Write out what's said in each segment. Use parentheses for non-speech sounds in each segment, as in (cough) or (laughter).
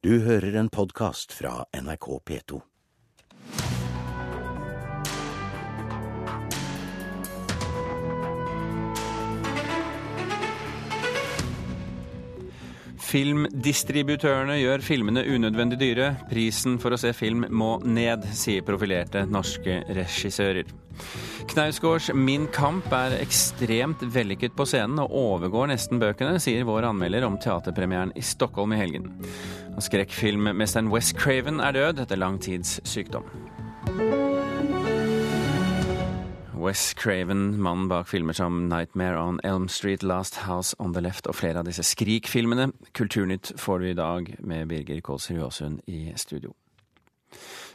Du hører en podkast fra NRK P2. Filmdistributørene gjør filmene unødvendig dyre. Prisen for å se film må ned, sier profilerte norske regissører. Knausgårds Min kamp er ekstremt vellykket på scenen og overgår nesten bøkene, sier vår anmelder om teaterpremieren i Stockholm i helgen. Skrekkfilmmesteren West Craven er død etter lang tids sykdom. Wes Craven, mannen bak filmer som Nightmare on Elm Street, Last House on the Left og flere av disse Skrik-filmene. Kulturnytt får du i dag med Birger Kålsrud Aasund i studio.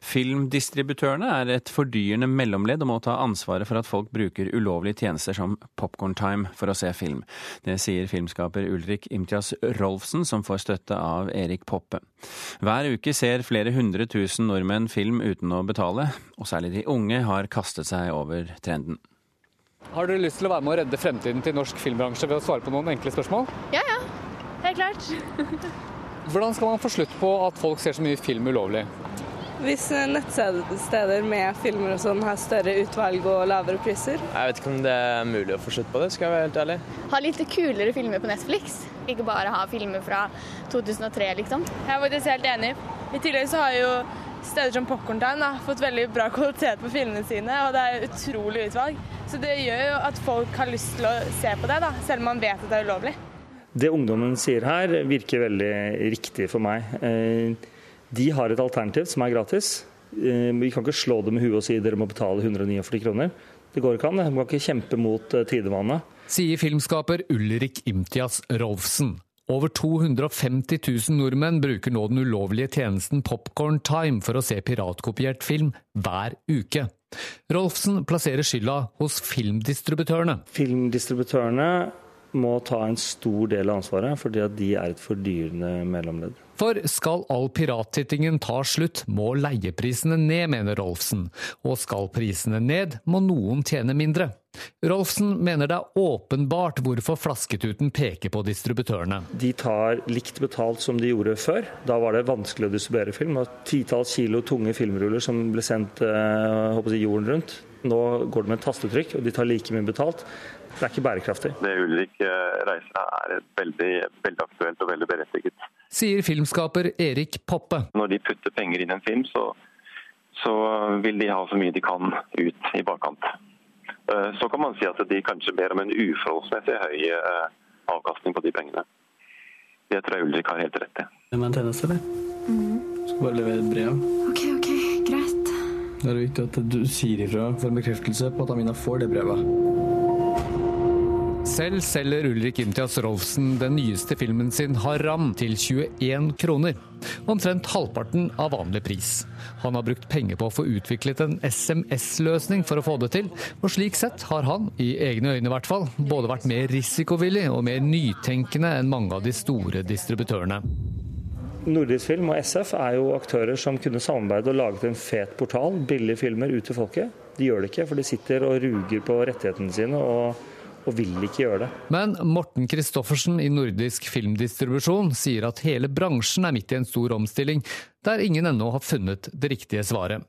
Filmdistributørene er et fordyrende mellomledd og må ta ansvaret for at folk bruker ulovlige tjenester som Popcorn Time for å se film. Det sier filmskaper Ulrik Imtias Rolfsen, som får støtte av Erik Poppe. Hver uke ser flere hundre tusen nordmenn film uten å betale, og særlig de unge har kastet seg over trenden. Har dere lyst til å være med å redde fremtiden til norsk filmbransje ved å svare på noen enkle spørsmål? Ja, ja. Helt klart. (laughs) Hvordan skal man få slutt på at folk ser så mye film ulovlig? Hvis nettsteder med filmer og sånn har større utvalg og lavere priser. Jeg vet ikke om det er mulig å få slutt på det, skal jeg være helt ærlig. Ha litt kulere filmer på Netflix. Ikke bare ha filmer fra 2003, liksom. Jeg er faktisk helt enig. I tillegg så har jo steder som Popcorn Time fått veldig bra kvalitet på filmene sine, og det er utrolig utvalg. Så det gjør jo at folk har lyst til å se på det, da, selv om man vet at det er ulovlig. Det ungdommen sier her, virker veldig riktig for meg. De har et alternativ som er gratis. Eh, vi kan ikke slå dem i huet og si dere må betale 149 kroner. Det går ikke an. De kan ikke kjempe mot eh, tidevannet. Sier filmskaper Ulrik Imtias Rolfsen. Over 250 000 nordmenn bruker nå den ulovlige tjenesten Popcorn Time for å se piratkopiert film hver uke. Rolfsen plasserer skylda hos filmdistributørene. Filmdistributørene må ta en stor del av ansvaret, fordi de er et fordyrende mellomledd. For skal all pirattittingen ta slutt, må leieprisene ned, mener Rolfsen. Og skal prisene ned, må noen tjene mindre. Rolfsen mener det er åpenbart hvorfor Flasketuten peker på distributørene. De tar likt betalt som de gjorde før. Da var det vanskelig å distribuere film. Titalls kilo tunge filmruller som ble sendt eh, jeg, jorden rundt. Nå går det med et tastetrykk, og de tar like mye betalt. Det er ikke bærekraftig. Det Ulrik eh, reiser er veldig, veldig aktuelt og veldig berettiget. Sier filmskaper Erik Poppe. Når de putter penger inn i en film, så, så vil de ha så mye de kan ut i bakkant. Eh, så kan man si at de kanskje ber om en uforholdsmessig høy eh, avkastning på de pengene. Det tror jeg Ulrik har helt rett i. Det er en tjeneste, eller? Mm. Skal bare levere et brev. Ok, ok, greit. Det er viktig at du sier ifra for en bekreftelse på at Amina får det brevet. Selv selger Ulrik Imtias Rolfsen den nyeste filmen sin 'Haram' til 21 kroner. Omtrent halvparten av vanlig pris. Han har brukt penger på å få utviklet en SMS-løsning for å få det til, og slik sett har han, i egne øyne i hvert fall, både vært mer risikovillig og mer nytenkende enn mange av de store distributørene. Nordisk Film og SF er jo aktører som kunne samarbeide og laget en fet portal, billige filmer, ut til folket. De gjør det ikke, for de sitter og ruger på rettighetene sine. og og vil ikke gjøre det. Men Morten Christoffersen i Nordisk Filmdistribusjon sier at hele bransjen er midt i en stor omstilling, der ingen ennå har funnet det riktige svaret.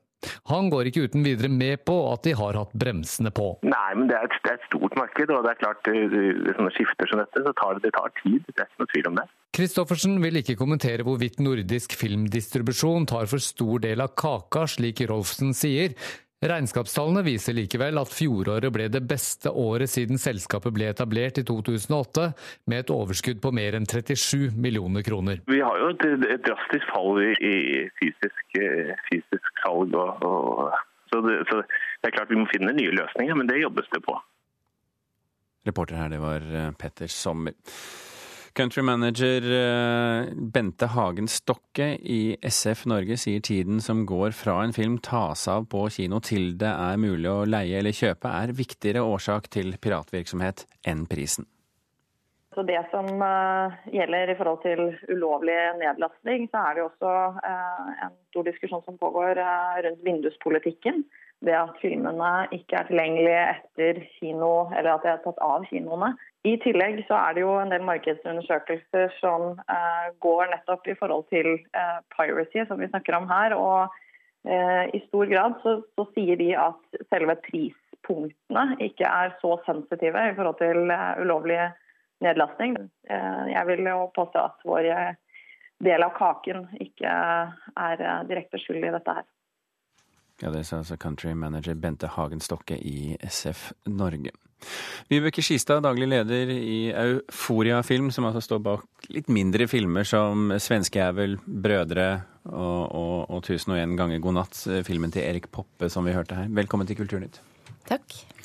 Han går ikke uten videre med på at de har hatt bremsene på. Nei, men det er et, det er et stort marked, og det er klart sånne skifter som dette, så tar det, det tar tid. Det er ikke noe tvil om det. Kristoffersen vil ikke kommentere hvorvidt nordisk filmdistribusjon tar for stor del av kaka, slik Rolfsen sier. Regnskapstallene viser likevel at fjoråret ble det beste året siden selskapet ble etablert i 2008, med et overskudd på mer enn 37 millioner kroner. Vi har jo et, et drastisk fall i, i fysisk, eh, fysisk, salg. Og, og, så, det, så, det, er klart vi må finne nye løsninger, men det jobbes det på. Reporter her, det var eh, Petter Sommer. Countrymanager manager Bente Hagen Stokke i SF Norge sier tiden som går fra en film tas av på kino til det er mulig å leie eller kjøpe, er viktigere årsak til piratvirksomhet enn prisen. Så Det som gjelder i forhold til ulovlig nedlastning, så er det jo også en stor diskusjon som pågår rundt vinduspolitikken. Det at filmene ikke er tilgjengelige etter kino, eller at de er tatt av kinoene. I tillegg så er det jo en del markedsundersøkelser som går nettopp i forhold til piracy, som vi snakker om her. Og i stor grad så, så, sier de at selve prispunktene ikke er så sensitive i forhold til ulovlig nedlastning. jeg vil jo påstå at vår del av kaken ikke er direkte skyld i dette her. Ja, Det sa altså country manager Bente Hagen Stokke i SF Norge. Vibeke Skistad, daglig leder i Euforia Film, som altså står bak litt mindre filmer som 'Svenskejævel', 'Brødre' og, og, og 1001 ganger god natt', filmen til Erik Poppe som vi hørte her. Velkommen til Kulturnytt. Takk.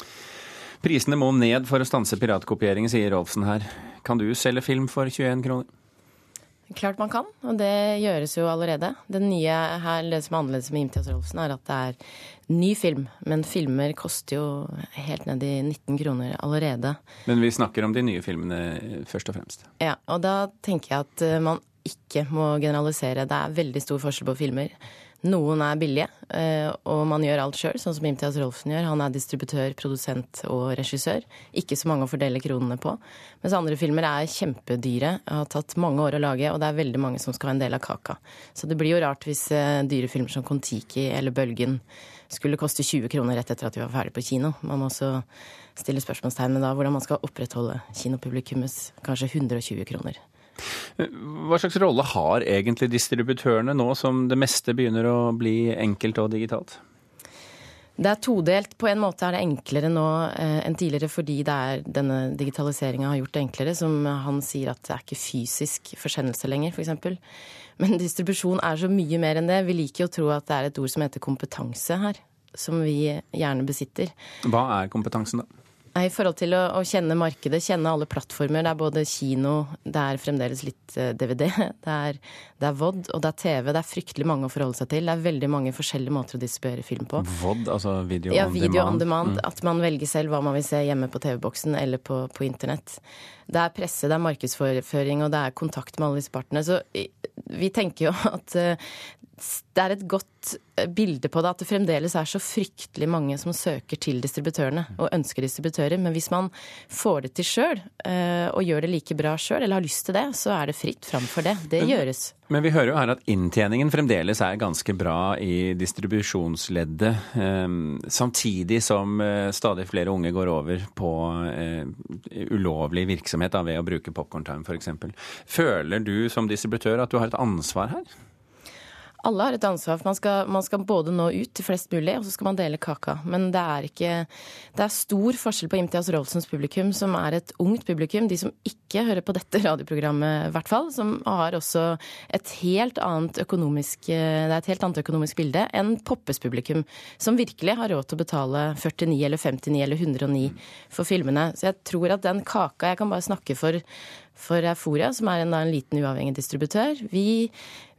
Prisene må ned for å stanse piratkopiering, sier Rolfsen her. Kan du selge film for 21 kroner? Klart man kan, og det gjøres jo allerede. Det nye her, det som er annerledes med Imtias Rolfsen, er at det er ny film. Men filmer koster jo helt ned i 19 kroner allerede. Men vi snakker om de nye filmene først og fremst. Ja, og da tenker jeg at eh, man ikke må generalisere. Det er veldig stor forskjell på filmer. Noen er billige, eh, og man gjør alt sjøl, sånn som Imtias Rolfsen gjør. Han er distributør, produsent og regissør. Ikke så mange å fordele kronene på. Mens andre filmer er kjempedyre, har tatt mange år å lage, og det er veldig mange som skal ha en del av kaka. Så det blir jo rart hvis eh, dyre filmer som Kon-Tiki eller Bølgen skulle koste 20 kroner rett etter at vi var ferdig på kino. Man må også stille spørsmålstegn med da hvordan man skal opprettholde kinopublikummets kanskje 120 kroner. Hva slags rolle har egentlig distributørene nå som det meste begynner å bli enkelt og digitalt? Det er todelt. På en måte er det enklere nå eh, enn tidligere fordi det er denne digitaliseringa har gjort det enklere. Som han sier at det er ikke fysisk forsendelse lenger, f.eks. Men distribusjon er så mye mer enn det. Vi liker å tro at det er et ord som heter kompetanse her. Som vi gjerne besitter. Hva er kompetansen, da? I forhold til å, å, kjenne markedet, kjenne alle plattformer. Det er både kino, det er fremdeles litt DVD, eh, (laughs) det er, det er VOD og det er TV. Det er fryktelig mange å forholde seg til. Det er veldig mange forskjellige måter å distribuere film på. VOD, altså video, ja, on, video demand. on demand. Mm. At man velger selv hva man vil se hjemme på TV-boksen eller på, på internett. Det er presse, det er markedsføring og det er kontakt med alle disse partene. Så vi tenker jo (laughs) at eh, det er et godt eh, bilde på det at det fremdeles er så fryktelig mange som søker til distributørene og ønsker distributører. Men hvis man får det til sjøl eh, og gjør det like bra sjøl, eller har lyst til det, så er det fritt fram for det. Det men, gjøres. Men vi hører jo her at inntjeningen fremdeles er ganske bra i distribusjonsleddet. Ehm, samtidig som eh, stadig flere unge går over på ulovlig virksomhet ved å bruke Popcorn Time f.eks. Føler du som distributør at du har et ansvar her? Alle har et ansvar. for man skal, man skal, både nå ut til flest mulig, og så skal man dele kaka. Men det er ikke Det er stor forskjell på Imtias Rolfsens publikum, som er et ungt publikum. De som ikke hører på dette radioprogrammet, i hvert fall. Som har også et helt annet økonomisk Det er et helt annet økonomisk bilde enn Poppes publikum, som virkelig har råd til å betale 49 eller 59 eller 109 for filmene. Så jeg tror at den kaka Jeg kan bare snakke for for Euforia, som er en, en liten uavhengig distributør. Vi,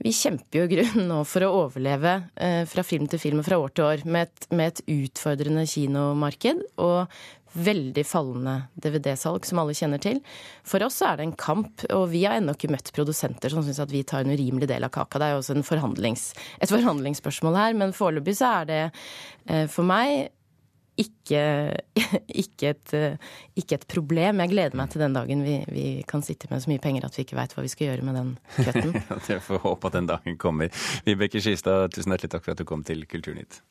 vi kjemper jo grunn nå for å overleve eh, fra film til film og fra år til år med et, med et utfordrende kinomarked og veldig fallende DVD-salg, som alle kjenner til. For oss er det en kamp, og vi har ennå ikke møtt produsenter som syns at vi tar en urimelig del av kaka. Det er jo også forhandlings, et forhandlingsspørsmål her, men foreløpig så er det eh, for meg ikke, (laughs) ikke, et, ikke, et, problem. Jeg gleder meg til den dagen vi, vi kan sitte med så mye penger at vi ikke veit hva vi skal gjøre med den køtten. (laughs) Jeg får håpe at den dagen kommer. Vibeke Skistad, tusen hjertelig takk for at du kom til Kulturnytt.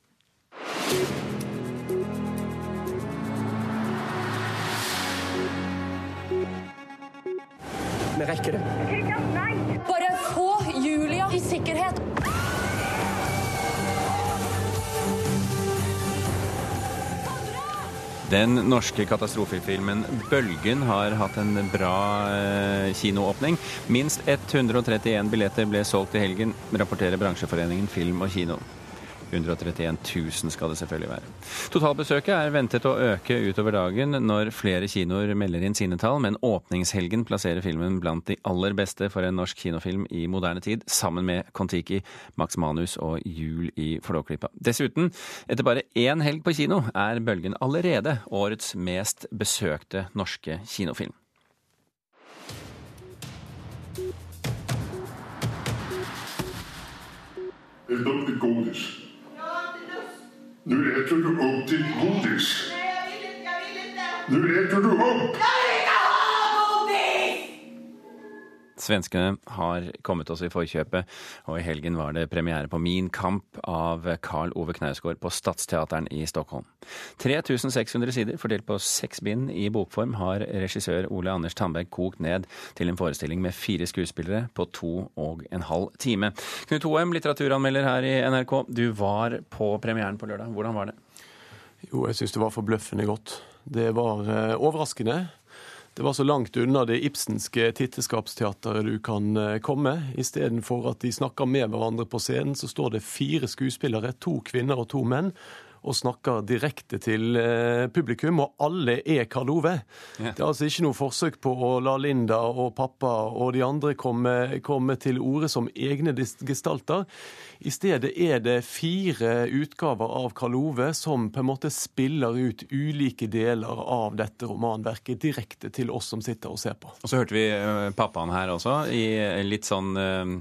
Vi rekker det. Bare få Julia i sikkerhet. Den norske katastrofefilmen 'Bølgen' har hatt en bra eh, kinoåpning. Minst 131 billetter ble solgt i helgen, rapporterer bransjeforeningen Film og Kino. 131 000 skal det selvfølgelig være. Totalbesøket er ventet å øke utover dagen når flere kinoer melder inn sine tall, men åpningshelgen plasserer filmen blant de aller beste for en norsk kinofilm i moderne tid, sammen med Kon-Tiki, Max Manus og Jul i Flåklypa. Dessuten, etter bare én helg på kino, er Bølgen allerede årets mest besøkte norske kinofilm. Er dat de. Nu äter du upp ditt godis. Nu äter du upp! Svenskene har kommet oss i forkjøpet, og i helgen var det premiere på Min kamp av Karl Ove Knausgård på Stadsteateren i Stockholm. 3600 sider fordelt på seks bind i bokform har regissør Ole Anders Tandberg kokt ned til en forestilling med fire skuespillere på to og en halv time. Knut Hoem, litteraturanmelder her i NRK. Du var på premieren på lørdag. Hvordan var det? Jo, jeg syns det var forbløffende godt. Det var eh, overraskende. Det var så langt unna det ibsenske titteskapsteateret du kan eh, komme. Istedenfor at de snakker med hverandre på scenen, så står det fire skuespillere, to kvinner og to menn, og snakker direkte til eh, publikum, og alle er Karl Ove. Det er altså ikke noe forsøk på å la Linda og pappa og de andre komme, komme til orde som egne gestalter. I stedet er det fire utgaver av Karl Ove som på en måte spiller ut ulike deler av dette romanverket direkte til oss som sitter og ser på. Og så hørte vi eh, pappaen her også, i litt sånn eh,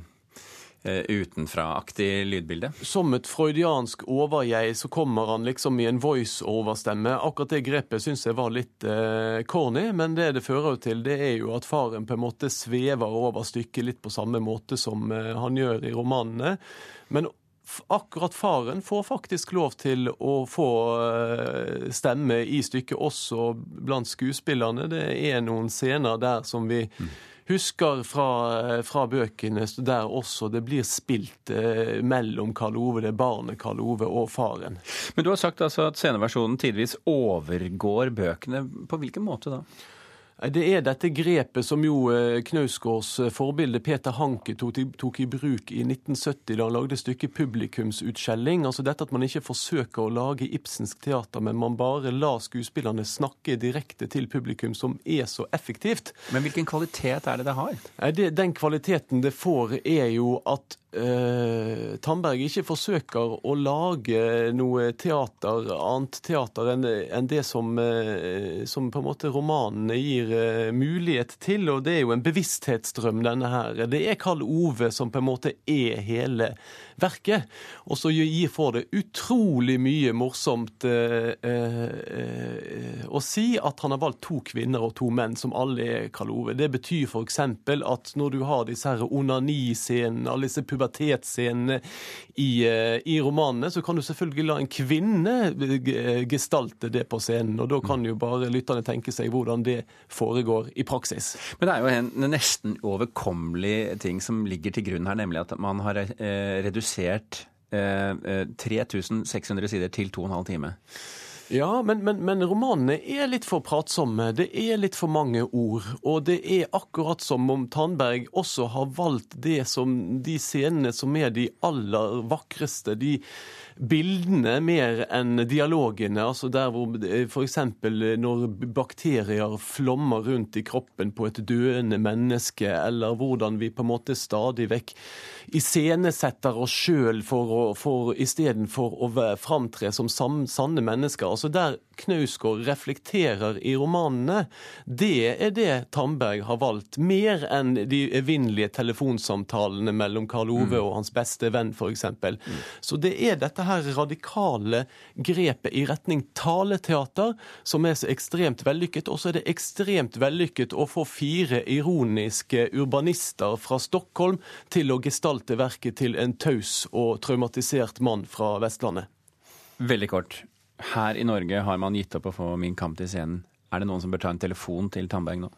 utenfra-aktig lydbilde. Som et freudiansk overjeg så kommer han liksom i en voice-overstemme. Akkurat det grepet syns jeg var litt eh, corny, men det det fører til, det er jo at faren på en måte svever over stykket litt på samme måte som eh, han gjør i romanene. Men akkurat faren får faktisk lov til å få eh, stemme i stykket også blant skuespillerne. Det er noen scener der som vi husker fra, fra bøkene, der også det blir spilt eh, mellom Karl Ove, det barnet Karl Ove og faren. Men du har sagt altså at sceneversjonen tidvis overgår bøkene. På hvilken måte da? Det er dette grepet som jo eh, Knausgårds eh, forbilde Peter Hanke tok i, bruk i 1970 da han lagde stykket Publikumsutskjelling. Altså dette at man ikke forsøker å lage ibsensk teater, men man bare lar skuespillerne snakke direkte til publikum, som er så effektivt. Men hvilken kvalitet er det det har? Den kvaliteten det får, er jo at Uh, Tandberg ikke forsøker å lage noe teater, annet teater enn enn det som, uh, som på en måte romanene gir mulighet til. Og det er jo en bevissthetsdrøm, denne her. Det er Karl Ove som på en måte er hele verket. Og så gir for det utrolig mye morsomt eh, eh, eh, å si at han har valgt to kvinner og to menn, som alle er Karl Ove. Det betyr f.eks. at når du har disse her onaniscenene, alle disse pubertetsscenene i, eh, i romanene, så kan du selvfølgelig la en kvinne eh, gestalte det på scenen. Og da kan jo bare lytterne tenke seg hvordan det foregår i praksis. Men det er jo en nesten overkommelig ting som ligger til grunn her, nemlig at man har eh, redusert eh, eh, 3600 sider til 2 12 time. Ja, men, men, men romanene er litt for pratsomme. Det er litt for mange ord. Og det er akkurat som om Tandberg også har valgt det som de scenene som er de aller vakreste. De bildene mer enn dialogene. Altså der hvor f.eks. når bakterier flommer rundt i kroppen på et døende menneske, eller hvordan vi på en måte stadig vekk iscenesetter oss sjøl for, å- for istedenfor å framtre som sanne mennesker. Altså Der Knausgård reflekterer i romanene, det er det Tamberg har valgt. Mer enn de evinnelige telefonsamtalene mellom Karl Ove og hans beste venn, f.eks. Så det er dette her radikale grepet i retning taleteater som er så ekstremt vellykket. Og så er det ekstremt vellykket å få fire ironiske urbanister fra Stockholm til å gestalte verket til en taus og traumatisert mann fra Vestlandet. Veldig kort. Her i Norge har man gitt opp å få Min kamp til scenen. Er det noen som bør ta en telefon til Tandberg nå?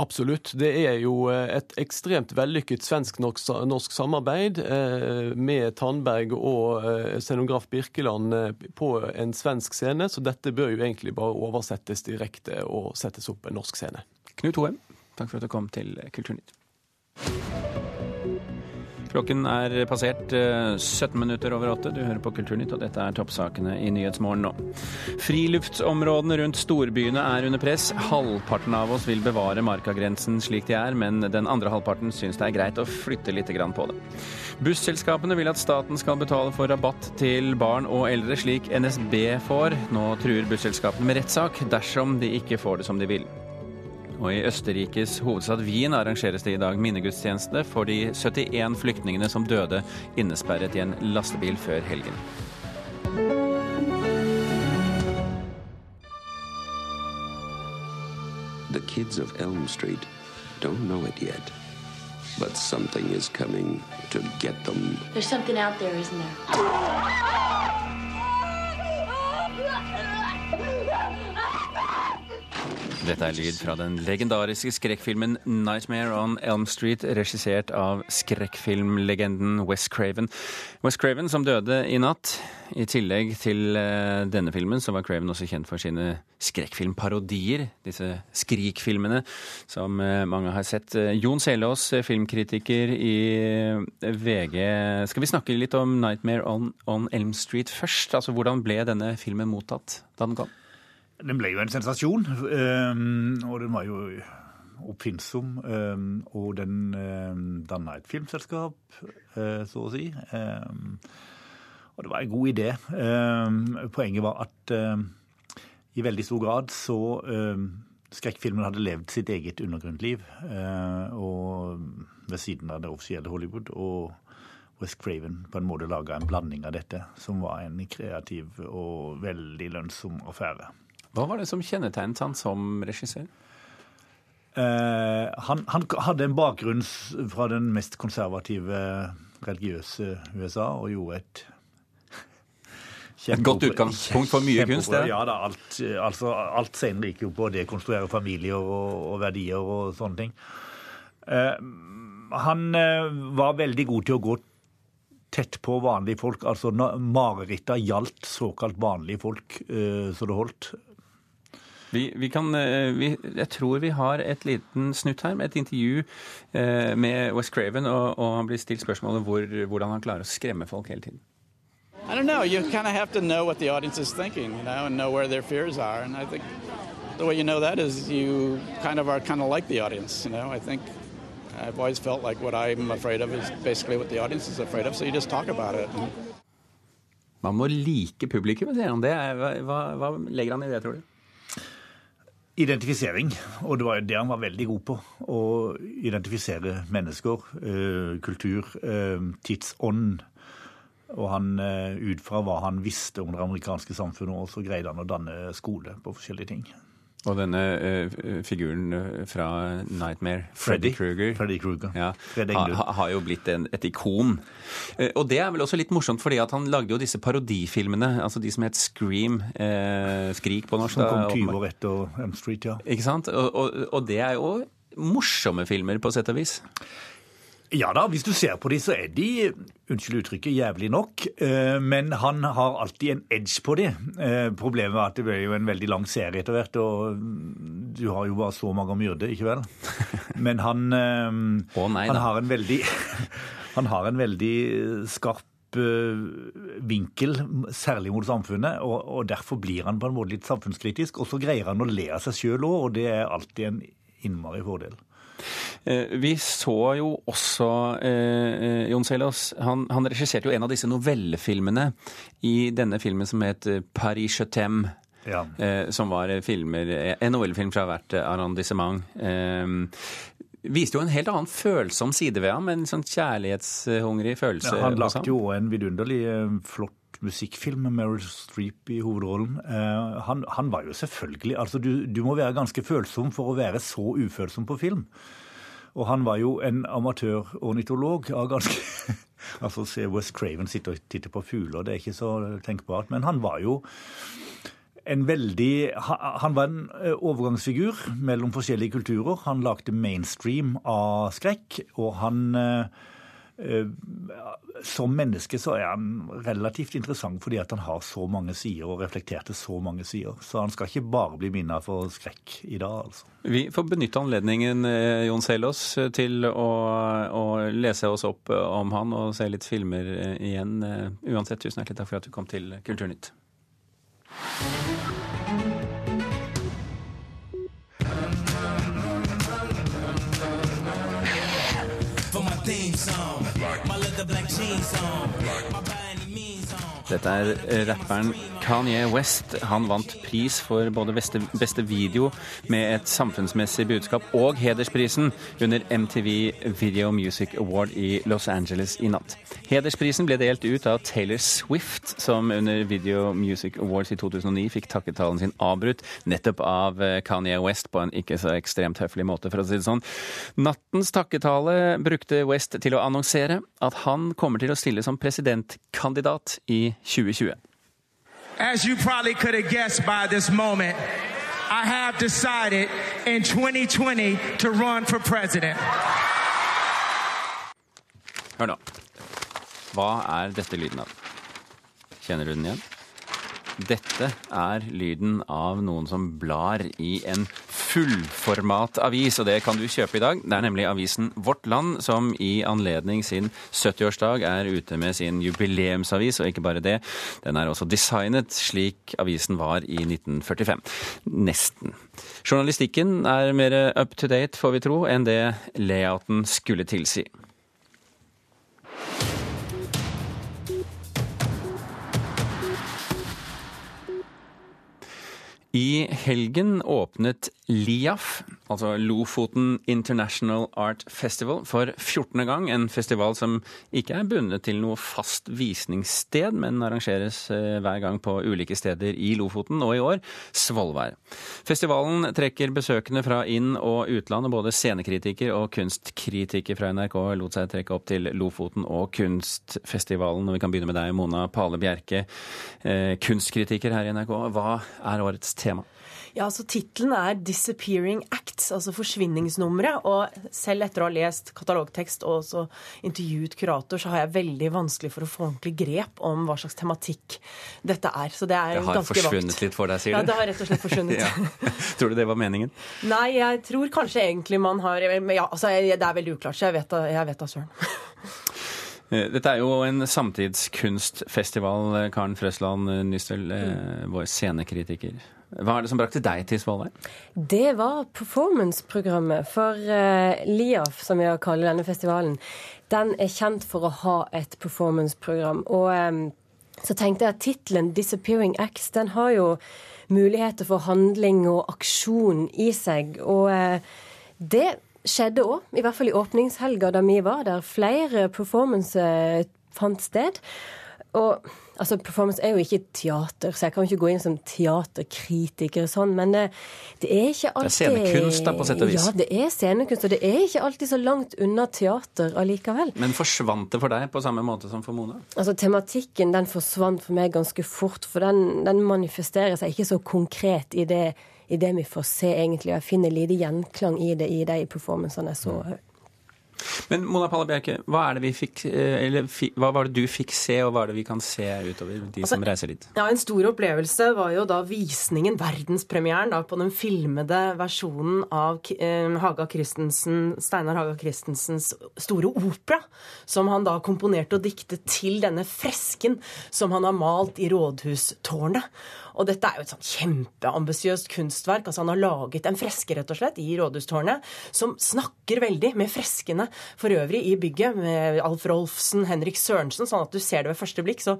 Absolutt. Det er jo eh, et ekstremt vellykket svensk-norsk samarbeid eh, med Tandberg og eh, scenograf Birkeland på en svensk scene, så dette bør jo egentlig bare oversettes direkte og settes opp en norsk scene. Knut Hoem, takk for at du kom til Kulturnytt. Klokken er passert eh, 17 minutter over åtte. Du hører på Kulturnytt, og dette er toppsakene i Nyhetsmorgen nå. Friluftsområdene rundt storbyene er under press. Halvparten av oss vil bevare markagrensen slik de er, men den andre halvparten syns det er greit å flytte litt på det. Busselskapene vil at staten skal betale for rabatt til barn og eldre, slik NSB får. Nå truer busselskapene med rettssak dersom de ikke får det som de vil. Og i Østerrikes hovedstad Wien arrangeres det i dag minnegudstjeneste for de 71 flyktningene som døde innesperret i en lastebil før helgen. The kids of Elm Street don't know it yet, but something is coming to get them. There's something out there, isn't there? (laughs) (laughs) (laughs) Dette er lyd fra den legendariske skrekkfilmen 'Nightmare on Elm Street', regissert av skrekkfilmlegenden Wes Craven. Wes Craven som døde i natt. I tillegg til eh, denne filmen så var Craven også kjent for sine skrekkfilmparodier, disse Skrik-filmene som eh, mange har sett. Eh, Jon Selås, filmkritiker i VG. Skal vi snakke litt om 'Nightmare on, on Elm Street' først? Altså, Hvordan ble denne filmen mottatt da den kom? Den ble jo en sensasjon, um, og den var jo oppfinnsom. Um, og den um, danna et filmselskap, så å si. og det var en god idé. poenget var at i veldig stor grad så Skrekkfilmen hadde levd sitt eget undergrunnsliv. Ved siden av det offisielle Hollywood. Og West Craven på en måte laga en blanding av dette, som var en kreativ og veldig lønnsom affære. Hva var det som kjennetegnet han som regissør? Eh, han, han, hadde en bakgrunn fra den mest konservative religiøse USA og gjorde et (laughs) Et godt utgangspunkt for mye kunst? det? Ja da, alt, altså, alt senere gikk jo på å dekonstruere familier og, og, verdier og sånne ting. Eh, han eh, var veldig god til å gå tett på vanlige folk. Altså Marerittet gjaldt såkalt vanlige folk, eh, så det holdt. Vi, vi kan, eh, vi, jeg tror vi har et liten snutt her med et intervju eh, med West Craven, og, og han blir stilt spørsmålet hvor, hvordan han klarer å skremme folk hele tiden. I don't know. You kind of have to know what the audience is thinking, you know, and know where their fears are. And I think the way you know that is you kind of are kind of like the audience. You know, I think I've always felt like what I'm afraid of is basically what the audience is afraid of. So you just talk about it. Man må like publikum, sier han. Det er, hva, hva legger han i det, tror du? Identifisering. Og det var det han var veldig god på. Å identifisere mennesker, eh, kultur, eh, tidsånd. Og han, eh, ut fra hva han visste om det amerikanske samfunnet, så greide han å danne skole på forskjellige ting. Og denne uh, figuren fra Nightmare, Freddy, Kruger, Freddy Kruger. Ja, ha, har jo blitt en, et ikon. Uh, og det er vel også litt morsomt, fordi at han lagde jo disse parodifilmene, altså de som het Scream, uh, Skrik på norsk. Som kom 20 år etter M Street, ja. Ikke sant? Og, og, og det er jo morsomme filmer, på sett og vis. Ja da, hvis du ser på de, så er de, unnskyld uttrykket, jævlig nok. Eh, men han har alltid en edge på de. Eh, problemet er at det ble jo en veldig lang serie etter hvert, og du har jo bare så mange å myrde, ikke vel? (laughs) Men han, oh, nei, han har en veldig (laughs) Han har en veldig skarp vinkel, særlig mot samfunnet, og, og, derfor blir han på en måte litt samfunnskritisk. Og så greier han å le av seg sjøl òg, og det er alltid en innmari fordel. Eh, vi så jo også eh, Jon Selås han, han regisserte jo en av disse novellefilmene i denne filmen som het eh, Paris Je t'aime. Ja. Eh, som var filmer, en novellefilm fra hvert arrondissement. Eh, viste jo en helt annen følsom side ved ham, en sånn kjærlighetshungrig følelse. Ja, han lagde jo en vidunderlig flott musikkfilm med Meryl Streep i hovedrollen. Eh, han, han, var jo selvfølgelig altså du, du, må være ganske følsom for å være så ufølsom på film. Og han var jo en amatørornitolog av ganske (laughs) Altså se West Craven sitte og titte på fugler, det er ikke så tenkbart. Men han var jo en veldig Han var en eh, overgangsfigur mellom forskjellige kulturer. Han lagde mainstream av skrekk, og han Eh, som menneske så er han relativt interessant fordi at han har så mange sider og reflekterte så mange sider. Så han skal ikke bare bli minnet for skrekk i dag, altså. Vi får benytte anledningen, eh, Jon Selås, til å, å, lese oss opp om han og se litt filmer eh, igjen. Uansett, tusen hjertelig takk for at du kom til Kulturnytt. Dette er rapperen Kanye West han vant pris for både beste, beste video med et samfunnsmessig budskap og hedersprisen under MTV Video Music Award i Los Angeles i natt. Hedersprisen ble delt ut av Taylor Swift, som under Video Music Awards i 2009 fikk takketalen sin avbrutt nettopp av eh, Kanye West på en ikke så ekstremt høflig måte, for å si det sånn. Nattens takketale brukte West til å annonsere at han kommer til å stille som presidentkandidat i 2020. As you probably could have guessed by this moment, I have decided in 2020 to run for president. Hør nå. Hva er dette lyden av? Kjenner du den igjen? Dette er lyden av noen som blar i en fullformatavis, og det kan du kjøpe i dag. Det er nemlig avisen Vårt Land som i anledning sin 70-årsdag er ute med sin jubileumsavis, og ikke bare det. Den er også designet slik avisen var i 1945. Nesten. Journalistikken er mer up to date, får vi tro, enn det layouten skulle tilsi. I helgen åpnet LIAF, altså Lofoten International Art Festival, for 14. gang. En festival som ikke er bundet til noe fast visningssted, men arrangeres eh, hver gang på ulike steder i Lofoten, og i år Svolvær. Festivalen trekker besøkende fra inn- og utland, og både scenekritiker og kunstkritiker fra NRK lot seg trekke opp til Lofoten og Kunstfestivalen. Og vi kan begynne med deg, Mona Pale Bjerke, eh, kunstkritiker her i NRK. Hva er årets tema? Ja, altså Tittelen er 'Disappearing Acts', altså forsvinningsnummeret. Og selv etter å ha lest katalogtekst og også intervjuet kurator, så har jeg veldig vanskelig for å få ordentlig grep om hva slags tematikk dette er. Så det er Det har forsvunnet vakt. litt for deg, sier du? Ja, det har rett og slett forsvunnet. (laughs) ja. Tror du det var meningen? Nei, jeg tror kanskje egentlig man har Ja, altså, det er veldig uklart, så jeg vet da jeg vet da søren. (laughs) Eh, Dette er jo en samtidskunstfestival, Karen Frøsland Nystøl, Mm. eh, vår scenekritiker. Hva er det som brakte deg til Svolvær? Det var performance-programmet for uh, LIAF, som vi har kalt denne festivalen. Den er kjent for å ha et performance-program. Og um, så tenkte jeg at tittelen 'Disappearing Acts' den har jo muligheter for handling og aksjon i seg. Og uh, det skjedde òg, i hvert fall i åpningshelga da vi var der. Flere performance eh, fant sted. Og altså, performance er jo ikke teater, så jeg kan jo ikke gå inn som teaterkritiker og sånn, men eh, det er ikke alltid Det er scenekunst, da, på sett og vis. Ja, det er scenekunst, og det er ikke alltid så langt unna teater allikevel. Men forsvant det for deg på samme måte som for Mona? Altså, Tematikken den forsvant for meg ganske fort, for den, den manifesterer seg ikke så konkret i det, i det vi får se, egentlig. og Jeg finner lite gjenklang i det i de performancene jeg så. Men Mona Palla Bjerke, hva, det vi fikk, eh, eller, hva var det du fikk se, og hva er det vi kan se utover, de Altså, som reiser dit? Ja, En stor opplevelse var jo da visningen, verdenspremieren, da, på den filmede versjonen av eh, Haga Steinar Haga Christensens store opera, som han da komponerte og diktet til denne fresken som han har malt i rådhustårnet. Og dette er jo et sånn kjempeambisiøst kunstverk. altså Han har laget en freske rett og slett i rådhustårnet som snakker veldig med freskene for øvrig i bygget, med Alf Rolfsen, Henrik Sørensen, sånn at du ser det ved første blikk. Så,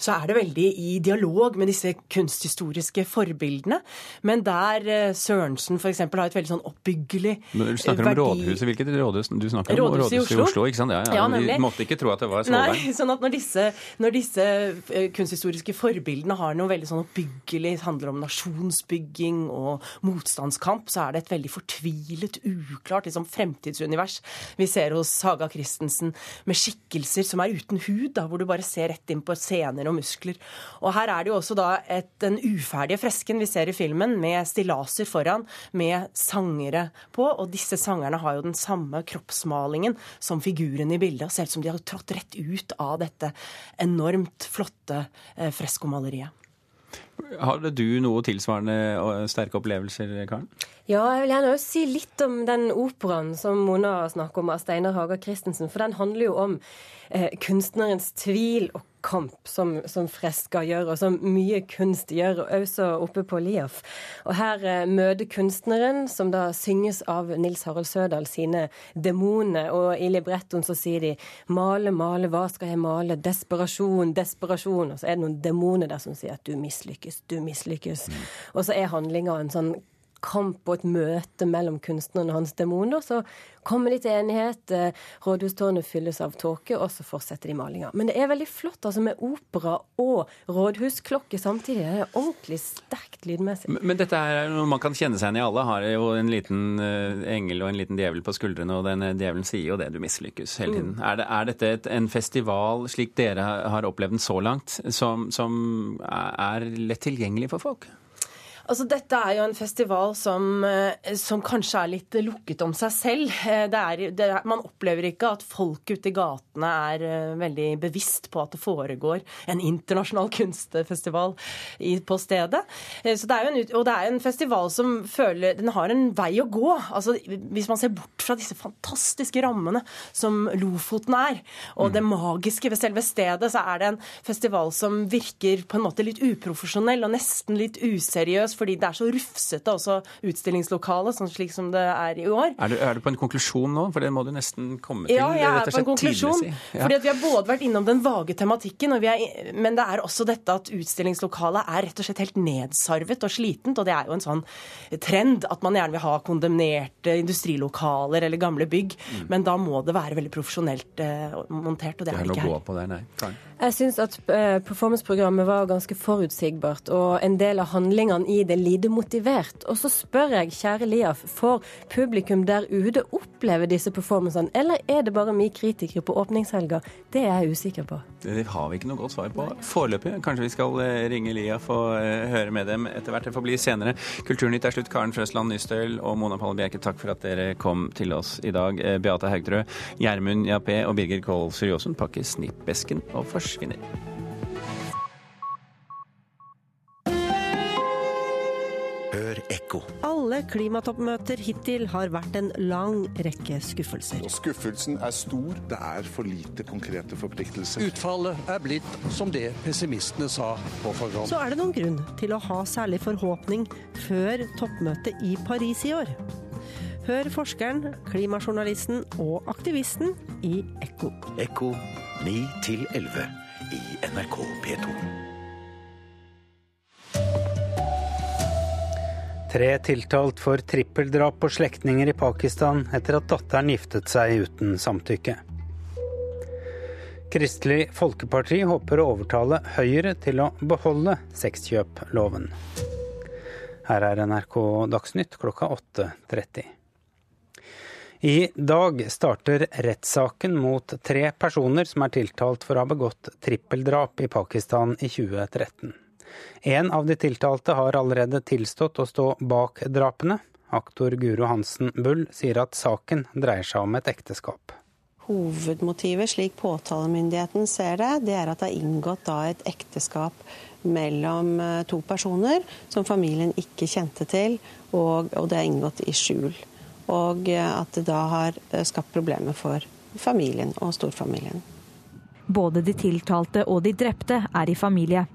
så er det veldig i dialog med disse kunsthistoriske forbildene. Men der eh, Sørensen f.eks. har et veldig sånn oppbyggelig Men du snakker om verdi- rådhuset. Hvilket rådhus du snakker om? Rådhuset i Oslo. ikke sant? Ja, ja. Ja, Vi måtte ikke tro at det var Svolvær. Nei, (laughs) sånn at når disse, når disse eh, kunsthistoriske forbildene har noe veldig sånn oppbyggelig, handler om nasjonsbygging og motstandskamp, så er det et veldig fortvilet, uklart liksom, fremtidsunivers vi ser hos Haga Christensen, med skikkelser som er uten hud, da, hvor du bare ser rett inn på scener og muskler. Og her er det jo også da et, den uferdige fresken vi ser i filmen, med stillaser foran, med sangere på, og disse sangerne har jo den samme kroppsmalingen som figurene i bildet, ut som de har trådt rett ut av dette enormt flotte eh, freskomaleriet. Hadde du noe tilsvarende og sterke opplevelser, Karen? Ja, jeg vil gjerne også si litt om den operaen som Mona snakker om av Steinar Haga Christensen. For den handler jo om eh, kunstnerens tvil og kamp, som, som fresker gjør, og som mye kunst gjør, også oppe på Liaf. Og her eh, møter kunstneren, som da synges av Nils Harald Sødal, sine demoner. Og i librettoen så sier de 'male, male, hva skal jeg male'? Desperasjon, desperasjon. Og så er det noen demoner der som sier at 'du mislykkes, du mislykkes'. Mm. Og så er handlinga en sånn kamp og et møte mellom kunstneren og hans demoner. Så kommer de til enighet. Eh, rådhustårnet fylles av tåke, og så fortsetter de malinga. Men det er veldig flott altså med opera og rådhusklokke samtidig. Det er ordentlig sterkt lydmessig. Men, men dette er noe man kan kjenne seg igjen i. Alle har jo en liten uh, engel og en liten djevel på skuldrene, og den djevelen sier jo det, du mislykkes hele tiden. Mm. Er, det, er, dette et, en festival, slik dere har opplevd den så langt, som, som er lett tilgjengelig for folk? Altså, dette er jo en festival som, eh, som, kanskje er litt lukket om seg selv. Eh, det er, det er, man opplever ikke at folk ute i gatene er uh, veldig bevisst på at det foregår en internasjonal (laughs) kunstfestival i, på stedet. Så det en, og det er en festival som føler Den har en vei å gå. Altså, hvis man ser bort fra disse fantastiske rammene som Lofoten er, og mm. det magiske ved selve stedet, så er det en festival som virker på en måte litt uprofesjonell og nesten litt useriøs fordi det er så rufsete også utstillingslokalet, sånn slik som det er i år. Er du, er du, på en konklusjon nå? For det må du nesten komme til. Ja, jeg er på en konklusjon. Ja. fordi Vi har både vært innom den vage tematikken, er, men det er også dette at utstillingslokalet er rett og slett helt nedsarvet og slitent. Og det er jo en sånn trend at man gjerne vil ha kondemnerte industrilokaler eller gamle bygg. Mm. Men da må det være veldig profesjonelt eh, montert, og det, det er det ikke her. På det, nei. Jeg syns at eh, performanceprogrammet var ganske forutsigbart, og en del av handlingene i det lite motivert. Og så spør jeg, kjære Liaf, får publikum der ute oppleve disse performancene, eller er det bare vi kritikere på åpningshelga? Det er jeg usikker på. Det har vi ikke noe godt svar på foreløpig. Kanskje vi skal eh, ringe Liaf og eh, høre med dem etter hvert. Det får bli senere. Kulturnytt er slutt. Karen Frøsland Nystøl og Mona Palle Bjerke, takk for at dere kom til oss i dag. Beate Haugtrø, Gjermund Jappé og Birger Kolsrud Jåsund pakker snippesken og forsvinner. Hør ekko. Alle klimatoppmøter hittil har vært en lang rekke skuffelser. Og skuffelsen er stor. Det er for lite konkrete forpliktelser. Utfallet er blitt som det pessimistene sa på forhånd. Så er det noen grunn til å ha særlig forhåpning før toppmøtet i Paris i år. Hør forskeren, klimajournalisten og aktivisten i Ekko. Ekko 9 11 i NRK P2. Tre tiltalt for trippeldrap på slektninger i Pakistan etter at datteren giftet seg uten samtykke. Kristelig Folkeparti håper å overtale Høyre til å beholde sexkjøploven. Her er NRK Dagsnytt klokka 8.30. I dag starter rettssaken mot tre personer som er tiltalt for å ha begått trippeldrap i Pakistan i 2013. En av de tiltalte har allerede tilstått å stå bak drapene. Aktor Guro Hansen Bull sier at saken dreier seg om et ekteskap. Hovedmotivet, slik påtalemyndigheten ser det, det er at det er inngått et ekteskap mellom eh, to personer som familien ikke kjente til, og, og det er inngått i skjul og at det da har eh, skapt problemer for familien og storfamilien. Både de tiltalte og de drepte er i familie.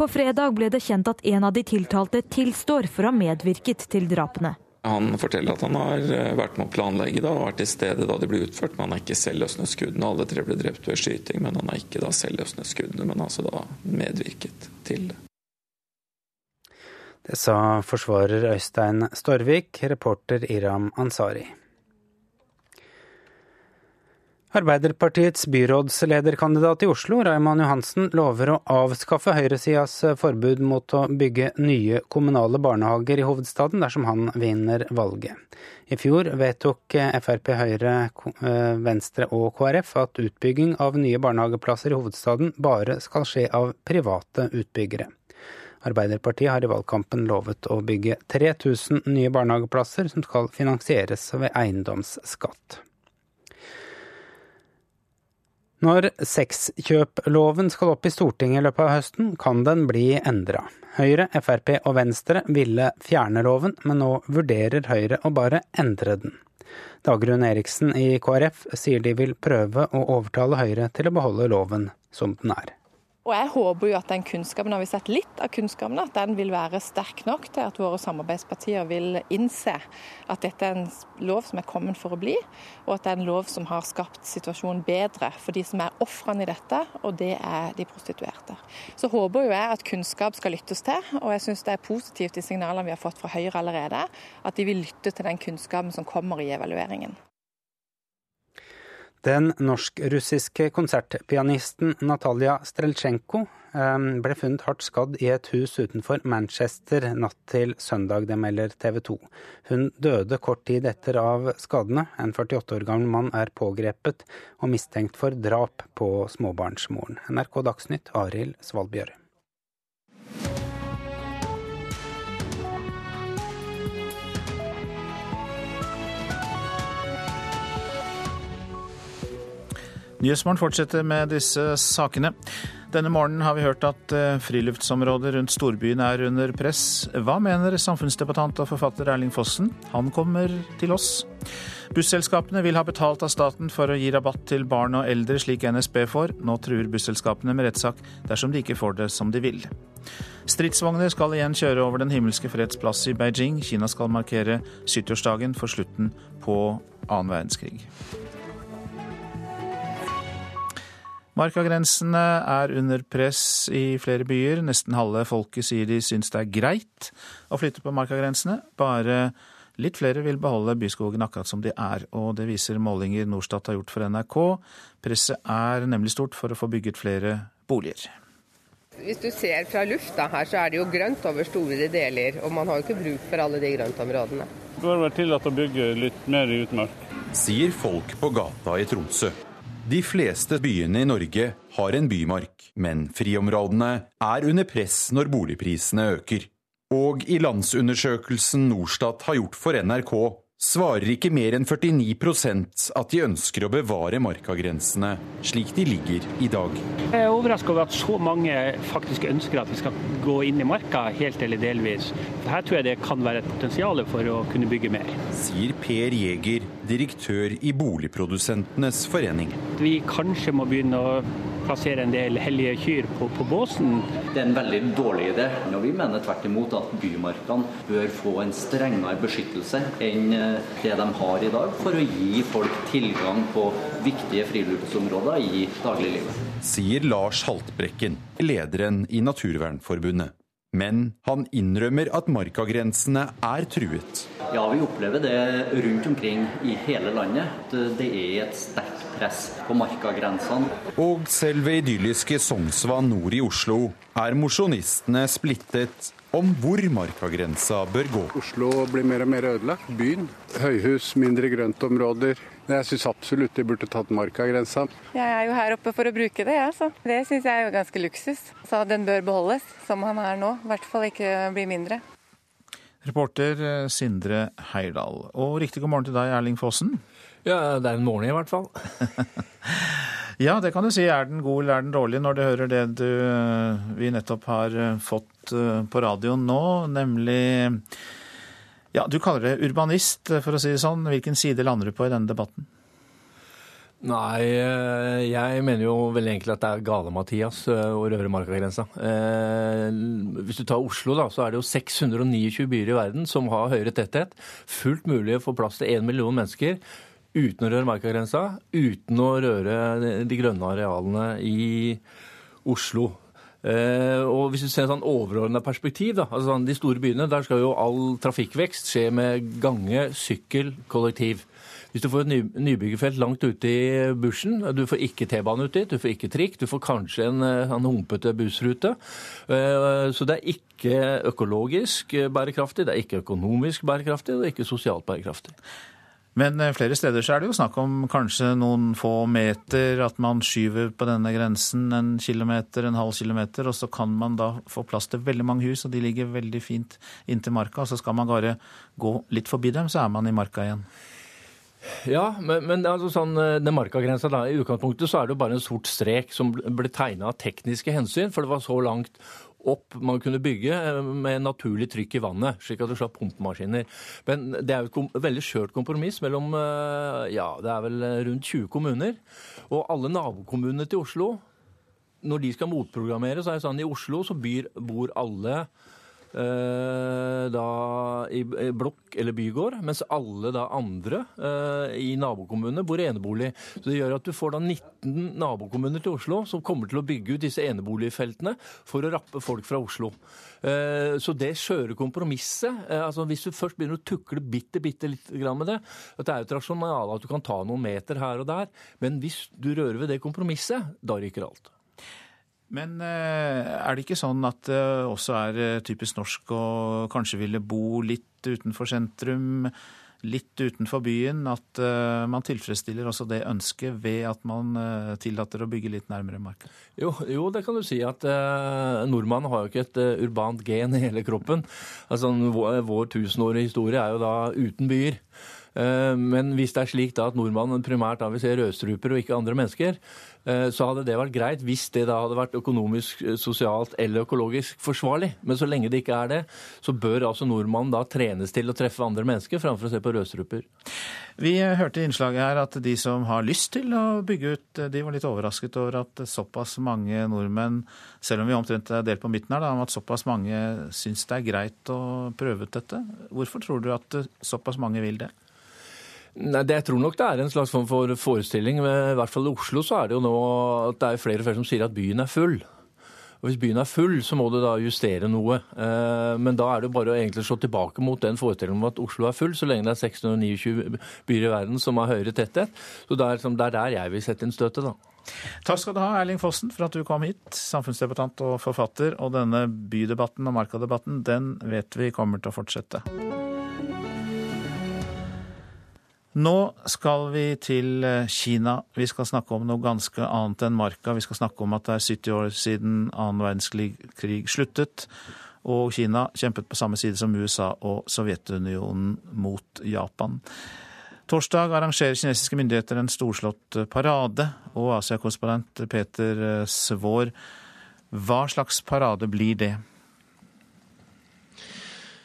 På fredag ble det kjent at en av de tiltalte tilstår for å ha medvirket til drapene. Han forteller at han har eh, vært med å planlegge det, og vært til stede da de ble utført. Men han har ikke selv løsnet skuddene. Alle tre ble drept ved skyting, men han har ikke da selv løsnet skuddene, men altså da medvirket til det. Det sa forsvarer Øystein Storvik, reporter Iram Ansari. Arbeiderpartiets byrådslederkandidat i Oslo, Raymond Johansen, lover å avskaffe høyresidas forbud mot å bygge nye kommunale barnehager i hovedstaden dersom han vinner valget. I fjor vedtok Frp, Høyre, Venstre og KrF at utbygging av nye barnehageplasser i hovedstaden bare skal skje av private utbyggere. Arbeiderpartiet har i valgkampen lovet å bygge 3000 nye barnehageplasser som skal finansieres ved eiendomsskatt. Når sexkjøploven skal opp i Stortinget i løpet av høsten, kan den bli endra. Høyre, Frp og Venstre ville fjerne loven, men nå vurderer Høyre å bare endre den. Dagrun Eriksen i KrF sier de vil prøve å overtale Høyre til å beholde loven som den er. Og jeg håper jo at den kunnskapen, har vi sett litt av kunnskapen, at den vil være sterk nok til at våre samarbeidspartier vil innse at dette er en lov som er kommet for å bli, og at det er en lov som har skapt situasjonen bedre for de som er ofrene i dette, og det er de prostituerte. Så håper jo jeg at kunnskap skal lyttes til, og jeg syns det er positivt de signalene vi har fått fra Høyre allerede, at de vil lytte til den kunnskapen som kommer i evalueringen. Den norsk-russiske konsertpianisten Natalia Streltsjenko ehm, ble funnet hardt skadd i et hus utenfor Manchester natt til søndag, det melder TV 2. Hun døde kort tid etter av skadene. En 48 år gammel mann er pågrepet og mistenkt for drap på småbarnsmoren. NRK Dagsnytt, Arild Svalbjørg. Nyhetsmorgen fortsetter med disse sakene. Denne morgenen har vi hørt at friluftsområder friluftsområdet rundt storbyen er under press. Hva mener samfunnsdebattant og forfatter Erling Fossen? Han kommer til oss. Busselskapene vil ha betalt av staten for å gi rabatt til barn og eldre, slik NSB får. Nå truer busselskapene med rettssak dersom de ikke får det som de vil. Stridsvogner skal igjen kjøre over Den himmelske freds plass i Beijing. Kina skal markere 70-årsdagen for slutten på annen verdenskrig. Markagrensene er under press i flere byer. Nesten halve folket sier de syns det er greit å flytte på markagrensene. Bare litt flere vil beholde byskogen akkurat som de er, og det viser målinger Norstat har gjort for NRK. Presset er nemlig stort for å få bygget flere boliger. Hvis du ser fra lufta her, så er det jo grønt over store deler, og man har jo ikke bruk for alle de grøntområdene. Det bør være tillatt å bygge litt mer i utmark. Sier folk på gata i Tromsø. De fleste byene i Norge har en bymark, men friområdene er under press når boligprisene øker. Og i landsundersøkelsen Norstat har gjort for NRK, svarer ikke mer enn 49% at de ønsker å bevare markagrensene slik de ligger i dag. Jeg er overraska over at så mange faktisk ønsker at vi skal gå inn i marka helt eller delvis. Her tror jeg det kan være et potensial for å kunne bygge mer. Sier Per Jæger, direktør i Boligprodusentenes forening. Vi kanskje må begynne å plassere en del hellige kyr på, på, båsen. Det er en veldig dårlig idé. Og vi mener tvert imot at bymarkene bør få en strengere beskyttelse enn eh, det de har i dag, for å gi folk tilgang på viktige friluftsområder i dagliglivet. Sier Lars Haltbrekken, lederen i Naturvernforbundet. Men han innrømmer at markagrensene er truet. Ja, vi opplever det rundt omkring i hele landet. Det er et sterkt press på markagrensene. Og selv ved idylliske Sognsvann nord i Oslo er mosjonistene splittet om hvor markagrensa bør gå. Oslo blir mer og mer ødelagt. Byen. Høyhus, mindre grøntområder. Jeg syns absolutt de burde tatt markagrensa. Jeg er jo her oppe for å bruke det, jeg. Ja, det syns jeg er jo ganske luksus. Så den bør beholdes som han er nå. I hvert fall ikke bli mindre. Reporter eh, Sindre Heirdal. Og riktig god morgen til deg, Erling Fossen. Ja, det er en morgen i hvert fall. (laughs) ja, det kan du si. Er den god eller er den dårlig når du hører det du, eh, vi nettopp har eh, fått på radioen nå, nemlig Ja, du kaller det urbanist, for å si det sånn. Hvilken side lander du på i denne debatten? Nei, jeg mener jo veldig enkelt at det er gale-Mathias å røre markagrensa. Hvis du tar Oslo, da, så er det jo 629 byer i verden som har høyere tetthet. Fullt mulig å få plass til én million mennesker uten å røre markagrensa, uten å røre de grønne arealene i Oslo. Eh, og hvis du ser et sånn overordna perspektiv, da, altså sånn, de store byene, der skal jo all trafikkvekst skje med gange, sykkel, kollektiv. Hvis du får et ny, nybyggerfelt langt ute i bushen, du får ikke T-bane ut dit, du får ikke trikk, du får kanskje en, eh, en humpete bussrute. Eh, så det er ikke økologisk bærekraftig, det er ikke økonomisk bærekraftig, og det er ikke sosialt bærekraftig. Men eh, flere steder så er det jo snakk om kanskje noen få meter, at man skyver på denne grensen en kilometer, en halv kilometer, og så kan man da få plass til veldig mange hus, og de ligger veldig fint inntil marka. Og så skal man bare gå litt forbi dem, så er man i marka igjen. Ja, men, men altså sånn, den markagrensa da, i utgangspunktet så er det jo bare en sort strek som ble tegna av tekniske hensyn, for det var så langt opp man kunne bygge med naturlig trykk i vannet, slik at du slapp pumpemaskiner. Men det er jo et veldig skjørt kompromiss mellom ja, det er vel rundt 20 kommuner. Og alle nabokommunene til Oslo, når de skal motprogrammere, så er det sånn i Oslo så byr, bor alle Eh, da i blokk eller bygård, mens alle da andre eh, i nabokommunene bor i enebolig. Så Det gjør at du får da 19 nabokommuner til Oslo som kommer til å bygge ut disse eneboligfeltene for å rappe folk fra Oslo. Eh, så det skjøre kompromisset altså Hvis du først begynner å tukle bitte, bitte litt med det at Det er jo et rasjonale at du kan ta noen meter her og der, men hvis du rører ved det kompromisset, da ryker alt. Men eh, er det ikke sånn at det også er eh, typisk norsk å kanskje ville bo litt utenfor sentrum, litt utenfor byen? At eh, man tilfredsstiller også det ønsket ved at man tillater å bygge litt nærmere marka? Jo, jo, det kan du si. at eh, Nordmannen har jo ikke et urbant gen i hele kroppen. Altså, Vår, vår tusenårige historie er jo da uten byer. Men hvis det er slik da at nordmannen primært da vil se rødstruper og ikke andre mennesker, Eh, så hadde det vært greit hvis det da hadde vært økonomisk, eh, sosialt eller økologisk forsvarlig. Men så lenge det ikke er det, så bør altså nordmannen da trenes til å treffe andre mennesker framfor å se på rødstruper. Vi hørte i innslaget her at de som har lyst til å bygge ut, de var litt overrasket over at såpass mange nordmenn, selv om vi omtrent er delt på midten her, da, at såpass mange syns det er greit å prøve ut dette. Hvorfor tror du at såpass mange vil det? Nei, det, Jeg tror nok det er en slags form for forestilling. I hvert fall i Oslo så er det jo nå at det er flere og flere som sier at byen er full. Og Hvis byen er full, så må du da justere noe. Eh, men da er det bare å egentlig slå tilbake mot den forestillingen om at Oslo er full, så lenge det er 629 byer i verden som har høyere tetthet. Så det er, liksom, det er der jeg vil sette inn støtet, da. Takk skal du ha, Erling Fossen, for at du kom hit. Samfunnsdebattant og forfatter. Og denne bydebatten og markadebatten, den vet vi kommer til å fortsette. Nå skal vi til eh, Kina. Vi skal snakke om noe ganske annet enn marka. Vi skal snakke om at det er 70 år siden annen verdenskrig sluttet, og Kina kjempet på samme side som USA og Sovjetunionen mot Japan. Torsdag arrangerer kinesiske myndigheter en storslått parade, og Asia-korrespondent Peter eh, Svår, hva slags parade blir det?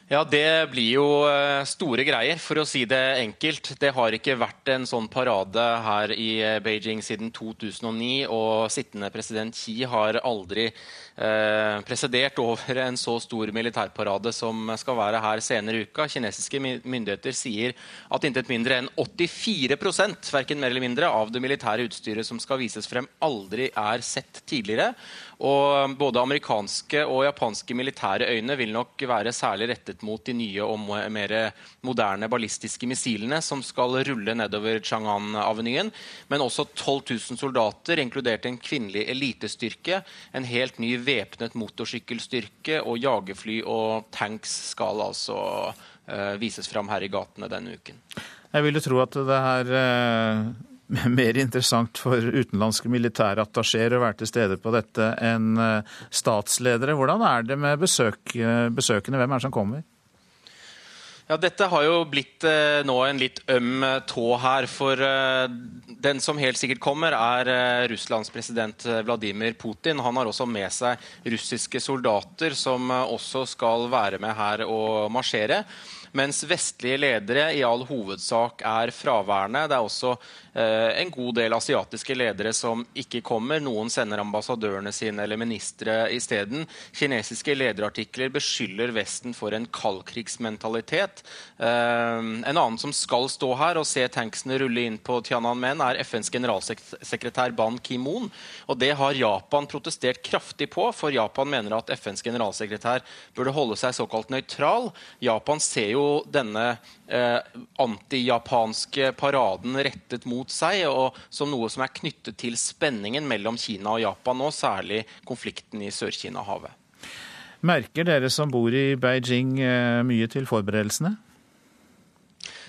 Ja, Det blir jo eh, store greier, for å si det enkelt. Det har ikke vært en sånn parade her i eh, Beijing siden 2009. Og sittende president Xi har aldri eh, presedert over en så stor militærparade som skal være her senere i uka. Kinesiske myndigheter sier at intet mindre enn 84% hverken mer eller mindre, av det militære utstyret som skal vises frem, aldri er sett tidligere. Og både amerikanske og japanske militære øyne vil nok være særlig rettet mot de nye og mer moderne ballistiske missilene som skal rulle nedover Chang'an-avenyen. Men også 12 000 soldater, inkludert en kvinnelig elitestyrke, en helt ny væpnet motorsykkelstyrke og jagerfly og tanks skal altså uh, vises fram her i gatene denne uken. Jeg ville tro at det er uh (laughs) mer interessant for utenlandske militærattachéer å være til stede på dette enn eh, statsledere. Hvordan er det med besøk, eh, besøkende? Hvem er det som kommer? Ja, Dette har jo blitt eh, nå en litt øm tå her. For eh, den som helt sikkert kommer, er eh, Russlands president eh, Vladimir Putin. Han har også med seg russiske soldater som også skal være med her og marsjere mens vestlige ledere i all hovedsak er fraværende. Det er også eh, en god del asiatiske ledere som ikke kommer. Noen sender ambassadørene sine eller ministre isteden. Kinesiske lederartikler beskylder Vesten for en kaldkrigsmentalitet. Eh, en annen som skal stå her og se tanksene rulle inn på Tiananmen, er FNs generalsekretær Ban Ki-moon. Og det har Japan protestert kraftig på, for Japan mener at FNs generalsekretær burde holde seg såkalt nøytral. Japan ser jo denne eh, antijapanske paraden rettet mot seg, og som noe som er knyttet til spenningen mellom Kina og Japan nå, særlig konflikten i Sør-Kina-havet. Merker dere som bor i Beijing eh, mye til forberedelsene?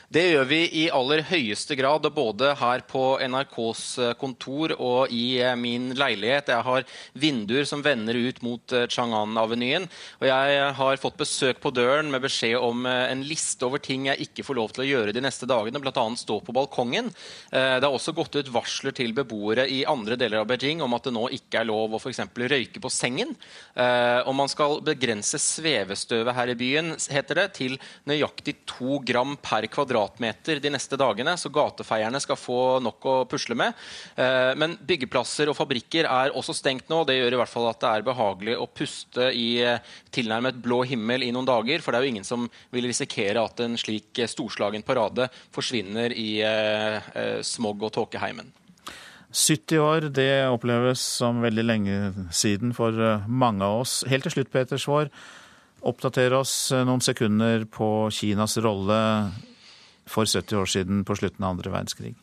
Det gjør vi i aller høyeste grad, både her på NRKs eh, kontor og i eh, min leilighet. Jeg har vinduer som vender ut mot eh, Chang'an-avenyen. Og jeg har fått besøk på døren med beskjed om en liste over ting jeg ikke får lov til å gjøre de neste dagene, bl.a. stå på balkongen. Det har også gått ut varsler til beboere i andre deler av Beijing om at det nå ikke er lov å f.eks. røyke på sengen. Og man skal begrense svevestøvet her i byen, heter det, til nøyaktig to gram per kvadrat kvadratmeter de neste dagene, så gatefeierne skal få nok å pusle med. Eh, men byggeplasser og fabrikker er også stengt nå. Det gjør i hvert fall at det er behagelig å puste i eh, tilnærmet blå himmel i noen dager. For det er jo ingen som vil risikere at en slik eh, storslagen parade forsvinner i smog og tåkeheimen. 70 år, det oppleves som veldig lenge siden for mange av oss. Helt til slutt, Peter Svaar, oppdater oss noen sekunder på Kinas rolle for 70 år siden på slutten av andre verdenskrig?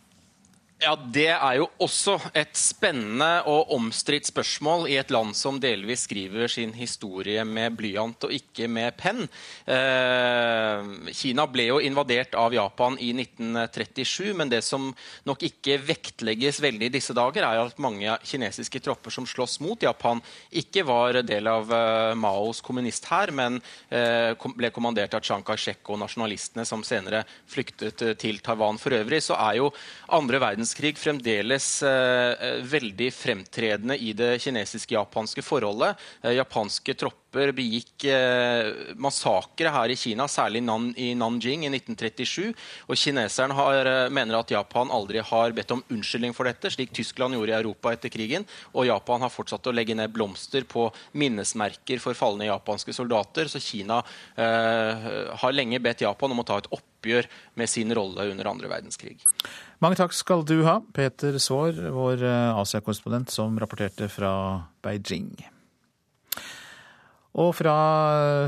Ja, Det er jo også et spennende og omstridt spørsmål i et land som delvis skriver sin historie med blyant og ikke med penn. Eh, Kina ble jo invadert av Japan i 1937, men det som nok ikke vektlegges veldig i disse dager, er at mange kinesiske tropper som slåss mot Japan, ikke var del av eh, Maos kommunisthær, men eh, ble kommandert av Chiang Kai-shek og nasjonalistene, som senere flyktet til Taiwan. For øvrig så er jo andre verdens verdenskrig fremdeles eh, eh, veldig fremtredende i det kinesisk-japanske forholdet. Eh, japanske tropper begikk eh, massakre her i Kina, særlig Nan i Nanjing i 1937. Og kineserne har, eh, mener at Japan aldri har bedt om unnskyldning for dette, slik Tyskland gjorde i Europa etter krigen. Og Japan har fortsatt å legge ned blomster på minnesmerker for falne japanske soldater. Så Kina eh, har lenge bedt Japan om å ta et oppgjør med sin rolle under andre verdenskrig. Mange takk skal du ha, Peter Svaar, vår eh, Asia-korrespondent som rapporterte fra Beijing. Og fra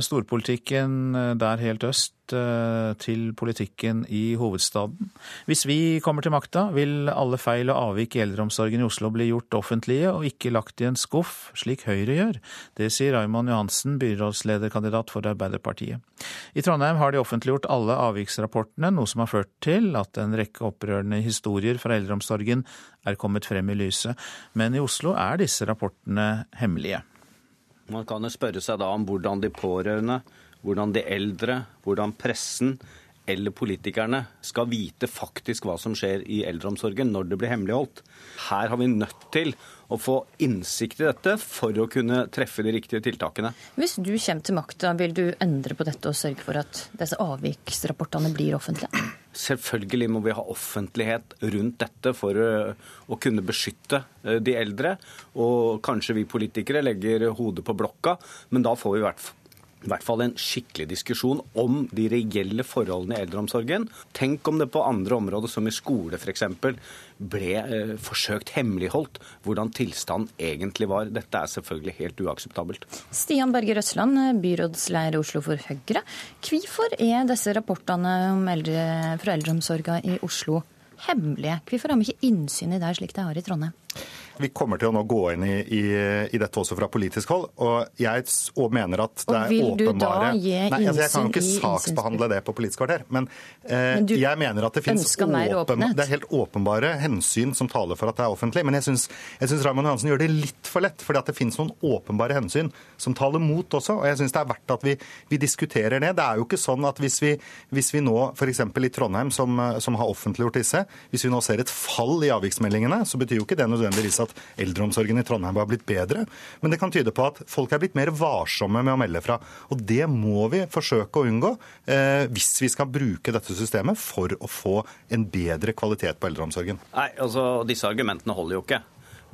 storpolitikken eh, der helt øst eh, til politikken i hovedstaden. Hvis vi kommer til makta, vil alle feil og avvik i eldreomsorgen i Oslo bli gjort offentlige og ikke lagt i en skuff, slik Høyre gjør. Det sier Raymond Johansen, byrådslederkandidat for Arbeiderpartiet. I Trondheim har de offentliggjort alle avviksrapportene, noe som har ført til at en rekke opprørende historier fra eldreomsorgen er kommet frem i lyset. Men i Oslo er disse rapportene hemmelige. Man kan jo spørre seg da om hvordan de pårørende, hvordan de eldre, hvordan pressen eller politikerne skal vite faktisk hva som skjer i eldreomsorgen når det blir hemmeligholdt. Her har vi nødt til å få innsikt i dette for å kunne treffe de riktige tiltakene. Hvis du kommer til makta, vil du endre på dette og sørge for at disse avviksrapportene blir offentlige? Selvfølgelig må vi ha offentlighet rundt dette for eh, å kunne beskytte eh, de eldre. Og kanskje vi politikere legger hodet på blokka, men da får vi i hvert fall i hvert fall en skikkelig diskusjon om de reelle forholdene i eldreomsorgen. Tenk om det på andre områder, som i skole f.eks., ble eh, forsøkt hemmeligholdt hvordan tilstanden egentlig var. Dette er selvfølgelig helt uakseptabelt. Stian Berger Røsland, byrådsleder Oslo for Høyre. Hvorfor er disse rapportene eldre, fra eldreomsorgen i Oslo hemmelige? Hvorfor har vi ikke innsyn i det slik det har i Trondheim? Vi kommer til å nå gå inn i, i, i dette også fra politisk hold. Og jeg og mener at det er åpenbare Nei, altså Jeg kan jo ikke saksbehandle det på Politisk kvarter. Men, eh, men jeg mener at det finnes åpen, det er helt åpenbare hensyn som taler for at det er offentlig. Men jeg syns, jeg Raymond Johansen gjør det litt for lett. fordi at det finnes noen åpenbare hensyn som taler mot også. Og jeg syns det er verdt at vi, vi, diskuterer det. Det er jo ikke sånn at hvis vi, hvis vi nå, f.eks. i Trondheim, som, som har offentliggjort disse, hvis vi nå ser et fall i avviksmeldingene, så betyr jo ikke det nødvendigvis at at eldreomsorgen i Trondheim har blitt bedre, men det kan tyde på at folk er blitt mer varsomme med å melde fra. Og det må vi forsøke å unngå eh, hvis vi skal bruke dette systemet for å få en bedre kvalitet på eldreomsorgen. Nei, altså Disse argumentene holder jo ikke.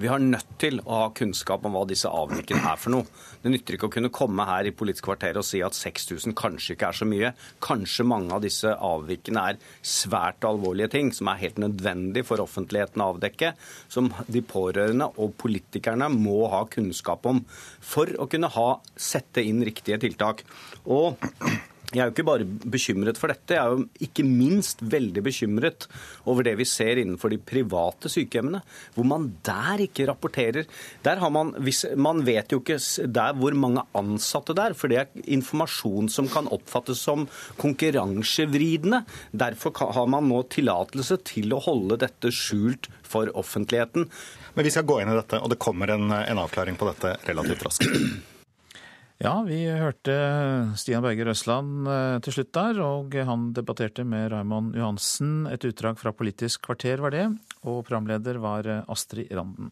Vi har nødt til å ha kunnskap om hva disse avvikene er for noe. Det nytter ikke å kunne komme her i Politisk kvarter og si at 6000 kanskje ikke er så mye. Kanskje mange av disse avvikene er svært alvorlige ting som er helt nødvendig for offentligheten å avdekke, som de pårørende og politikerne må ha kunnskap om for å kunne ha, sette inn riktige tiltak. Og Jeg er jo ikke bare bekymret for dette, jeg er jo ikke minst veldig bekymret over det vi ser innenfor de private sykehjemmene, hvor man der ikke rapporterer. Der har man, man vet jo ikke der hvor mange ansatte det er, for det er informasjon som kan oppfattes som konkurransevridende. Derfor har man nå tillatelse til å holde dette skjult for offentligheten. Men vi skal gå inn i dette, og det kommer en, en avklaring på dette relativt raskt. Ja, vi hørte Stian Berger Røsland eh, til slutt der, og han debatterte med Raymond Johansen. Et utdrag fra Politisk kvarter var det, og programleder var eh, Astrid Randen.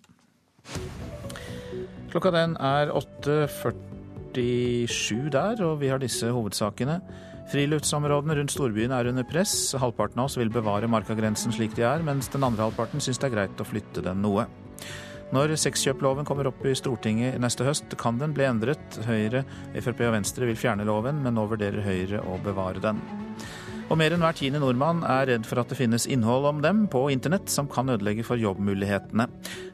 Klokka den er 8.47 der, og vi har disse hovedsakene. Friluftsområdene rundt storbyen er under press. Halvparten av oss vil bevare markagrensen slik de er, mens den andre halvparten syns det er greit å flytte den noe. Når sexkjøploven kommer opp i Stortinget neste høst, kan den bli endret. Høyre, Frp og Venstre vil fjerne loven, men nå vurderer Høyre å bevare den. Og mer enn hver tiende nordmann er redd for at det finnes innhold om dem på internett som kan ødelegge for jobbmulighetene.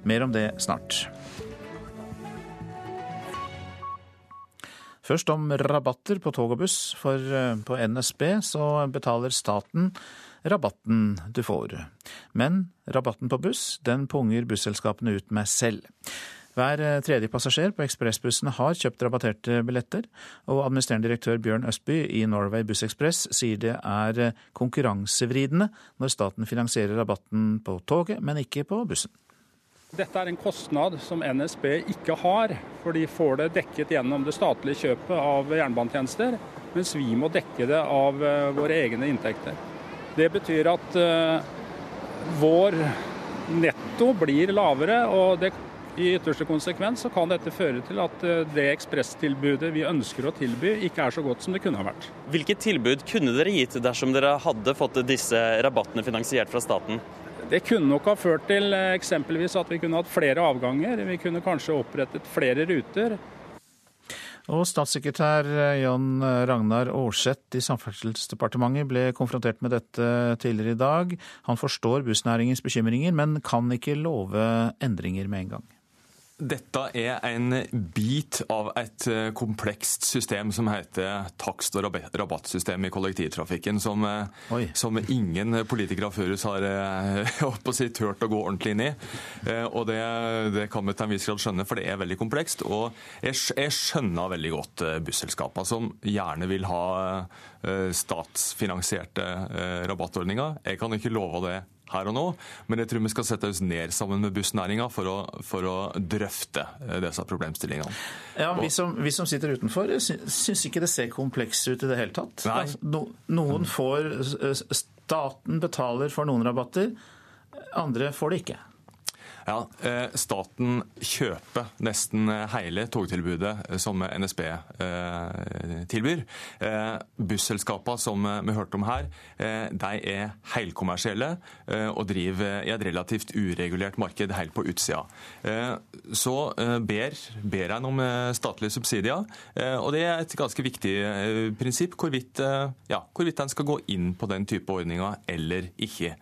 Mer om det snart. Først om rabatter på tog og buss, for eh, på NSB så betaler staten rabatten du får. Men rabatten på buss, den punger busselskapene ut med selv. Hver eh, tredje passasjer på ekspressbussene har kjøpt rabatterte billetter, og administrerende direktør Bjørn Østby i Norway Bussekspress sier det er eh, konkurransevridende når staten finansierer rabatten på toget, men ikke på bussen. Dette er en kostnad som NSB ikke har, for de får det dekket gjennom det statlige kjøpet av jernbanetjenester, mens vi må dekke det av eh, våre egne inntekter. Det betyr at uh, vår netto blir lavere, og det, i ytterste konsekvens så kan dette føre til at uh, det ekspresstilbudet vi ønsker å tilby, ikke er så godt som det kunne ha vært. Hvilket tilbud kunne dere gitt dersom dere hadde fått disse rabattene finansiert fra staten? Det kunne nok ha ført til uh, eksempelvis at vi kunne hatt flere avganger. Vi kunne kanskje opprettet flere ruter. Og statssekretær Jan Ragnar Aarseth i Samferdselsdepartementet ble konfrontert med dette tidligere i dag. Han forstår bussnæringens bekymringer, men kan ikke love endringer med en gang. Dette er en bit av et eh, komplekst system som heter takst- og rabattsystemet i kollektivtrafikken, som, eh, som ingen politikere før oss har eh, (laughs) si, turt å gå ordentlig inn i. Og det, det, kan vi til en viss grad skjønne, for det er veldig komplekst. Og jeg, jeg skjønner veldig godt busselskapene, som gjerne vil ha statsfinansierte rabattordninger. Jeg kan ikke love det her og nå, men jeg tror vi skal sette oss ned sammen med bussnæringa for, for, å drøfte eh, disse problemstillingene. Ja, Vi som, vi som sitter utenfor, syns ikke det ser komplekst ut i det hele tatt. Altså, no, noen får Staten betaler for noen rabatter, andre får det ikke. Ja, eh, Staten kjøper nesten hele togtilbudet eh, som NSB eh, tilbyr. Busselskapene som vi hørte om her, de er helkommersielle og driver i et relativt uregulert marked helt på utsida. Så ber, ber en om statlige subsidier, og det er et ganske viktig prinsipp hvorvidt, ja, hvorvidt en skal gå inn på den type ordninger eller ikke.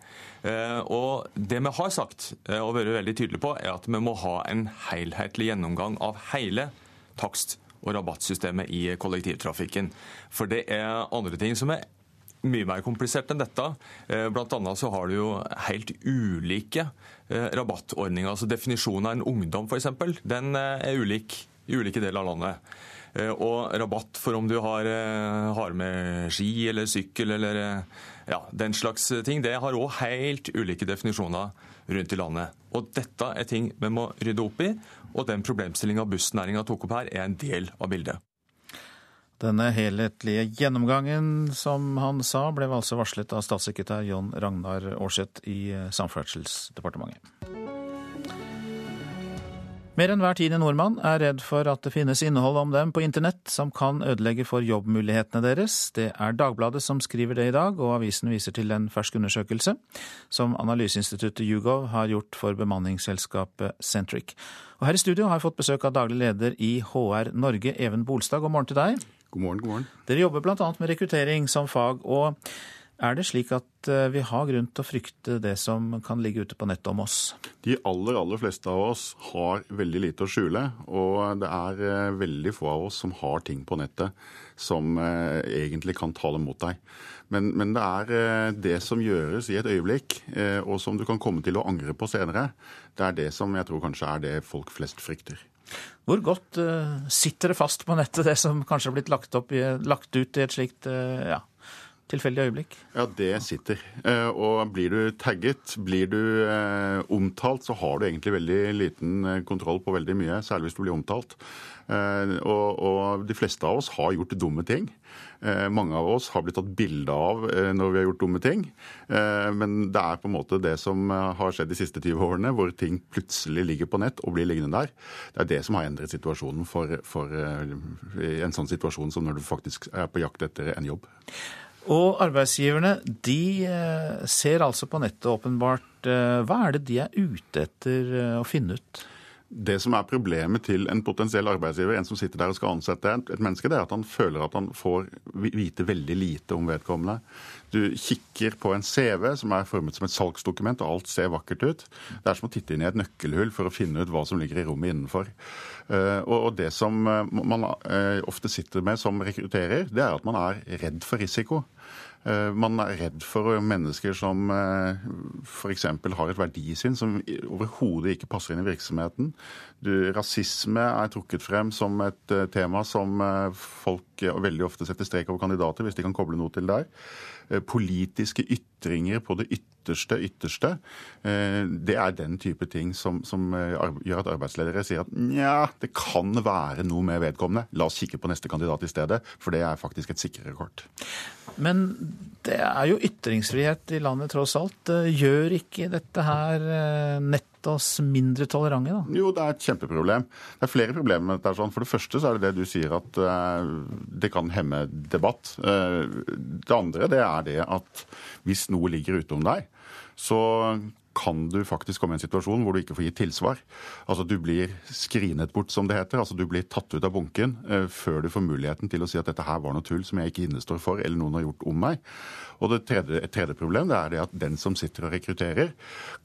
Eh, og Det vi har sagt eh, og vært veldig tydelige på, er at vi må ha en helhetlig gjennomgang av hele takst- og rabattsystemet i kollektivtrafikken. For det er andre ting som er mye mer komplisert enn dette. Eh, blant annet så har du jo helt ulike rabattordninger. altså Definisjonen av en ungdom f.eks. den er ulik i ulike deler av landet. Og rabatt for om du har, har med ski eller sykkel eller ja, den slags ting det har òg helt ulike definisjoner rundt i landet. Og Dette er ting vi må rydde opp i, og den problemstillinga bussnæringa tok opp her, er en del av bildet. Denne helhetlige gjennomgangen, som han sa, ble altså varslet av statssekretær John Ragnar Aarseth i Samferdselsdepartementet. Mer enn hver tiende nordmann er redd for at det finnes innhold om dem på internett som kan ødelegge for jobbmulighetene deres. Det er Dagbladet som skriver det i dag, og avisen viser til en fersk undersøkelse som analyseinstituttet Yougov har gjort for bemanningsselskapet Centric. Og her i studio har jeg fått besøk av daglig leder i HR Norge, Even Bolstad. God morgen til deg. God morgen, god morgen. Dere jobber bl.a. med rekruttering som fag. og Er det slik at eh, vi har grunn til å frykte det som kan ligge ute på nettet om oss? De aller, aller fleste av oss har veldig lite å skjule. Og det er eh, veldig få av oss som har ting på nettet som eh, egentlig kan tale mot deg. Men, men, det er det som gjøres i et øyeblikk, og som du kan komme til å angre på senere, det er det som jeg tror kanskje er det folk flest frykter. Hvor godt sitter det fast på nettet, det som kanskje har blitt lagt, i, lagt ut i et slikt ja, tilfeldig øyeblikk? Ja, det sitter. Eh, og blir du tagget, blir du eh, omtalt, så har du egentlig veldig liten eh, kontroll på veldig mye, særlig hvis du blir omtalt. Og, og de fleste av oss har gjort dumme ting. Mange av oss har blitt tatt bilde av når vi har gjort dumme ting. Men det er på en måte det som har skjedd de siste 20 årene, hvor ting plutselig ligger på nett og blir liggende der. Det er det som har endret situasjonen for, for en sånn situasjon som når du faktisk er på jakt etter en jobb. Og arbeidsgiverne de eh, ser altså på nettet åpenbart. Eh, hva er det de er ute etter eh, å finne ut? Det som er problemet til en potensiell arbeidsgiver, en som sitter der og skal ansette et menneske, det er at han føler at han får vite veldig lite om vedkommende. Du kikker på en CV som er formet som et salgsdokument, og alt ser vakkert ut. Det er som å titte inn i et nøkkelhull for å finne ut hva som ligger i rommet innenfor. Og det som man ofte sitter med som rekrutterer, det er at man er redd for risiko. Eh, man er redd for mennesker som eh, f.eks. har et verdisyn som overhodet ikke passer inn i virksomheten. Du, rasisme er trukket frem som et eh, tema som folk veldig ofte setter strek over kandidater, hvis de kan koble noe til der. Politiske ytringer på det ytterste ytterste. Det er den type ting som, som gjør at arbeidsledere sier at nja, det kan være noe med vedkommende. La oss kikke på neste kandidat i stedet, for det er faktisk et sikrere kort. Men det er jo ytringsfrihet i landet tross alt. Gjør ikke dette her eh, nett oss mindre tolerante, da? Jo, det er et kjempeproblem. Det er flere problemer med dette. For det første så er det det du sier at eh, det kan hemme debatt. Eh, det andre det er det at hvis noe ligger utom deg, så kan du faktisk komme i en situasjon hvor du ikke får gitt tilsvar. Altså Du blir skrinet bort, som det heter. Altså Du blir tatt ut av bunken eh, før du får muligheten til å si at dette her var noe tull som jeg ikke innestår for, eller noen har gjort om meg. Og det tredje, Et tredje problem det er det at den som sitter og rekrutterer,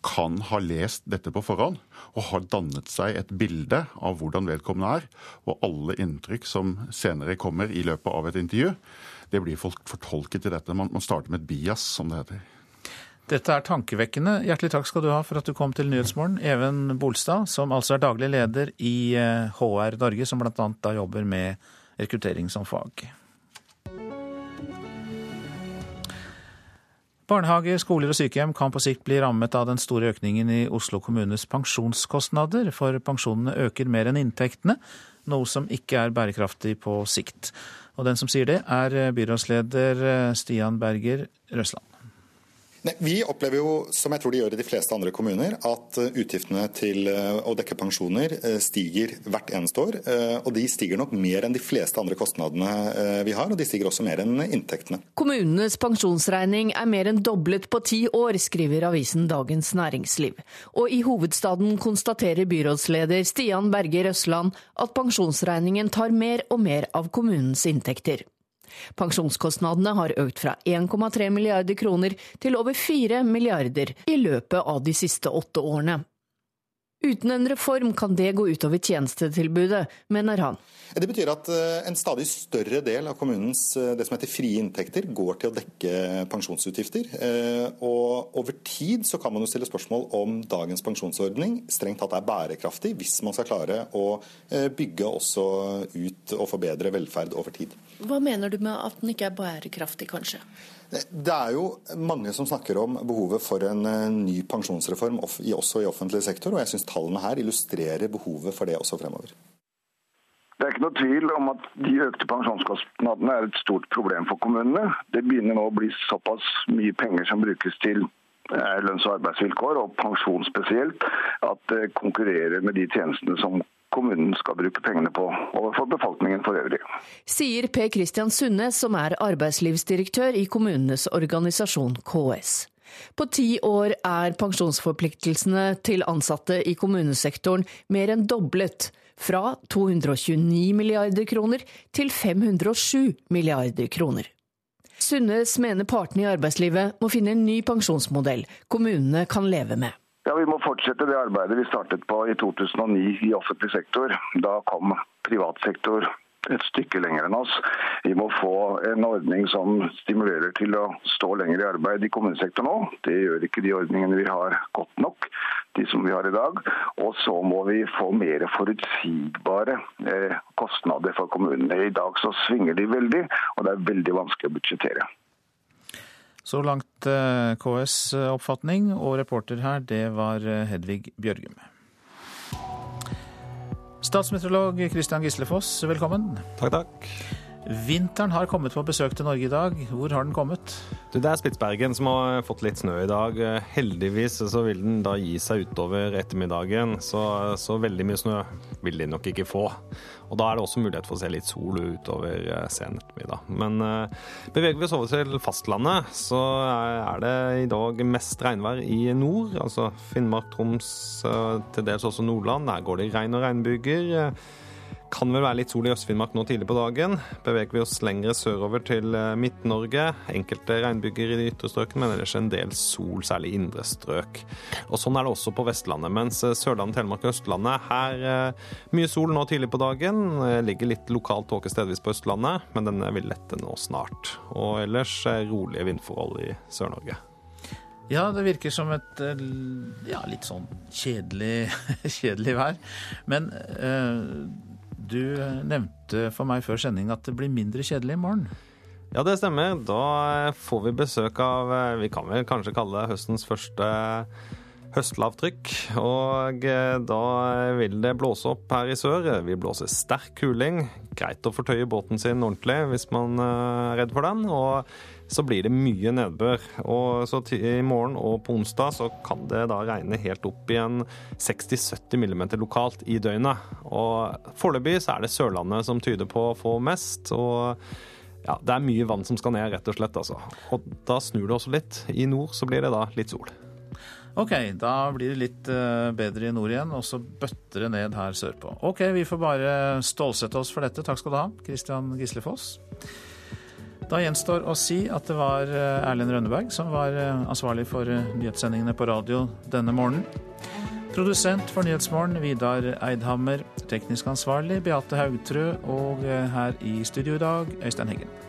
kan ha lest dette på forhånd og har dannet seg et bilde av hvordan vedkommende er. Og alle inntrykk som senere kommer i løpet av et intervju, det blir fortolket til dette. Man starter med et bias, som det heter. Dette er tankevekkende. Hjertelig takk skal du ha for at du kom til Nyhetsmorgen. Even Bolstad, som altså er daglig leder i HR eh, Norge, som bl.a. da jobber med rekruttering som fag. Barnehager, skoler og sykehjem kan på sikt bli rammet av den store økningen i Oslo kommunes pensjonskostnader, for pensjonene øker mer enn inntektene, noe som ikke er bærekraftig på sikt. Og den som sier det, er byrådsleder Stian Berger Røsland. Nei, vi opplever jo, som jeg tror de gjør i de fleste andre kommuner, at eh, utgiftene til eh, å dekke pensjoner eh, stiger hvert eneste år. Og de stiger nok mer enn de fleste andre kostnadene vi har, og de stiger også mer enn inntektene. Kommunenes pensjonsregning er mer enn doblet på ti år, skriver avisen Dagens Næringsliv. Og i hovedstaden konstaterer byrådsleder Stian Berger Røsland at pensjonsregningen tar mer og mer av kommunens inntekter. Pensjonskostnadene har økt fra 1,3 milliarder kroner til over 4 milliarder i løpet av de siste åtte årene. Uten en reform kan det gå utover tjenestetilbudet, mener han. Det betyr at eh, en stadig større del av kommunens eh, det som heter frie inntekter går til å dekke pensjonsutgifter. Eh, og over tid så kan man jo stille spørsmål om dagens pensjonsordning strengt tatt er bærekraftig, hvis man skal klare å bygge også ut og forbedre velferd over tid. Hva mener du med at den ikke er bærekraftig, kanskje? Det er jo mange som snakker om behovet for en eh, ny pensjonsreform også i offentlig sektor, og jeg syns tallene her illustrerer behovet for det også fremover. Det er ikke noe tvil om at de økte pensjonskostnadene er et stort problem for kommunene. Det begynner nå å bli såpass mye penger som brukes til eh, lønns- og arbeidsvilkår, og pensjon spesielt, at det konkurrerer med de tjenestene som kommunen skal bruke pengene på overfor befolkningen for øvrig. Sier Per Kristian Sunde, som er arbeidslivsdirektør i kommunenes organisasjon KS. På ti år er pensjonsforpliktelsene til ansatte i kommunesektoren mer enn doblet, fra 229 milliarder kroner til 507 milliarder kroner. Sundnes mener partene i arbeidslivet må finne en ny pensjonsmodell kommunene kan leve med. Ja, Vi må fortsette det arbeidet vi startet på i 2009 i offentlig sektor. Da kom privat sektor et stykke lenger enn oss. Vi må få en ordning som stimulerer til å stå lenger i arbeid i kommunesektoren nå. Det gjør ikke de ordningene vi har godt nok, de som vi har i dag. Og så må vi få mer forutsigbare eh, kostnader for kommunene. I dag så svinger de veldig, og det er veldig vanskelig å budsjettere. Så langt eh, KS oppfatning, og reporter her, det var eh, Hedvig Bjørgum. Statsmeteorolog Christian Gislefoss, velkommen. Takk, takk. Vinteren har kommet på besøk til Norge i dag. Hvor har den kommet? Du, det er Spitsbergen som har fått litt snø i dag. Heldigvis så vil den da gi seg utover ettermiddagen, så, så veldig mye snø vil de nok ikke få. Og Da er det også mulighet for å se litt sol utover eh, sen ettermiddag. Men uh, beveger vi oss over til fastlandet, så er det i dag mest regnvær i nord. Altså Finnmark, Troms, til dels også Nordland. Der går det regn og regnbyger. Kan vel være litt sol i Øst-Finnmark nå tidlig på dagen. Beveger vi oss lengre sørover til eh, Midt-Norge. Enkelte regnbyger i de ytre strøkene, men ellers en del sol, særlig indre strøk. Og Sånn er det også på Vestlandet, mens eh, Sørlandet, Telemark og Østlandet her eh, mye sol nå tidlig på dagen. Ligger litt lokal tåke stedvis på Østlandet, men den vil lette nå snart. Og ellers rolige vindforhold i Sør-Norge. Ja, det virker som et ja, litt sånn kjedelig, (laughs) kjedelig vær. Men eh, du nevnte for meg før sending at det blir mindre kjedelig i morgen. Ja, det stemmer. Da får vi besøk av Vi kan vel kanskje kalle det høstens første høstlavtrykk. Og da vil det blåse opp her i sør. Vi blåser sterk kuling. Greit å fortøye båten sin ordentlig hvis man er redd for den. og så blir det mye nedbør. Og så I morgen og på onsdag så kan det da regne helt opp i en 60-70 mm lokalt i døgnet. Og Foreløpig så er det Sørlandet som tyder på å få mest. og ja, Det er mye vann som skal ned, rett og slett. altså. Og Da snur det også litt. I nord så blir det da litt sol. Ok, da blir det litt eh, bedre i nord igjen, og så bøtter det ned her sørpå. Ok, vi får bare stålsette oss for dette. Takk skal du ha, Christian Gislefoss. Da gjenstår å si at det var eh, Erlend Rønneberg som var eh, ansvarlig for eh, nyhetssendingene på radio denne morgenen. Produsent for Nyhetsmorgen Vidar Eidhammer. Teknisk ansvarlig Beate Haugtrø. Og her i studio i dag Øystein Heggen.